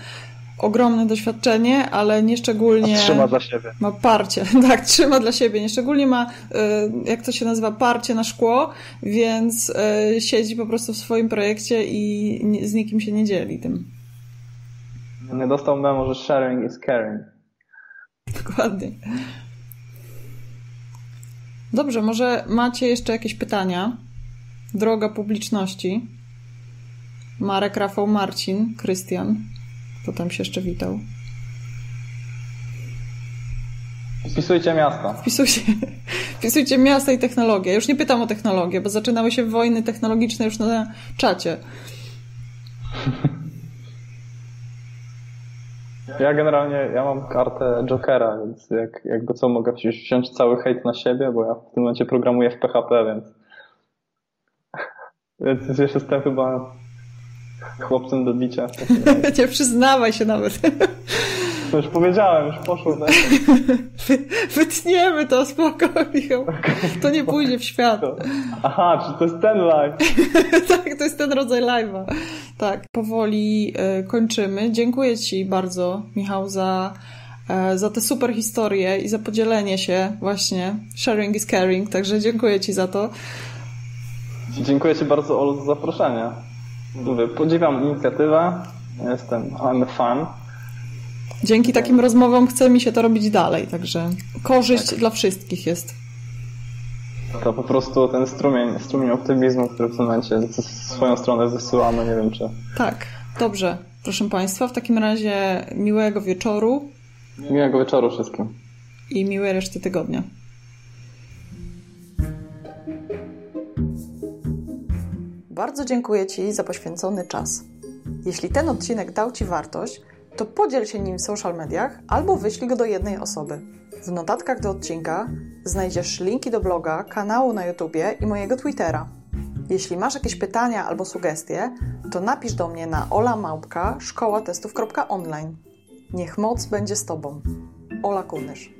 ogromne doświadczenie, ale nieszczególnie. A trzyma dla siebie. Ma parcie, tak, trzyma dla siebie. Nieszczególnie ma, y, jak to się nazywa, parcie na szkło, więc y, siedzi po prostu w swoim projekcie i z nikim się nie dzieli tym. Nie dostał memo, że sharing is caring. Dokładnie. Dobrze, może macie jeszcze jakieś pytania? Droga publiczności. Marek, Rafał, Marcin, Krystian. Potem się jeszcze witał. Wpisujcie miasta. Wpisujcie, wpisujcie miasta i technologię. Już nie pytam o technologię, bo zaczynały się wojny technologiczne już na czacie. Ja generalnie, ja mam kartę Jokera, więc jak, jakby co, mogę wziąć cały hejt na siebie, bo ja w tym momencie programuję w PHP, więc więc już jestem chyba chłopcem do bicia. Nie przyznawaj się nawet. To już powiedziałem, już poszło. Tak? Wytniemy to, spoko, Michał. To nie pójdzie w świat. Aha, czy to jest ten live? tak, to jest ten rodzaj live'a. Tak, powoli y, kończymy. Dziękuję Ci bardzo, Michał, za, y, za tę super historię i za podzielenie się właśnie. Sharing is caring, także dziękuję Ci za to. Dziękuję Ci bardzo, Olu, za zaproszenie. Mówię, podziwiam inicjatywę. Jestem, I'm a fan. Dzięki takim rozmowom chce mi się to robić dalej, także korzyść tak. dla wszystkich jest. To po prostu ten strumień, strumień optymizmu, który w tym momencie swoją stronę wysyłamy, nie wiem czy. Tak, dobrze. Proszę Państwa, w takim razie miłego wieczoru. Miłego wieczoru wszystkim. I miłej reszty tygodnia. Bardzo dziękuję Ci za poświęcony czas. Jeśli ten odcinek dał Ci wartość, to podziel się nim w social mediach albo wyślij go do jednej osoby. W notatkach do odcinka znajdziesz linki do bloga, kanału na YouTubie i mojego Twittera. Jeśli masz jakieś pytania albo sugestie, to napisz do mnie na olamałpka.szkołatestów.online. Niech moc będzie z Tobą. Ola Kunysz.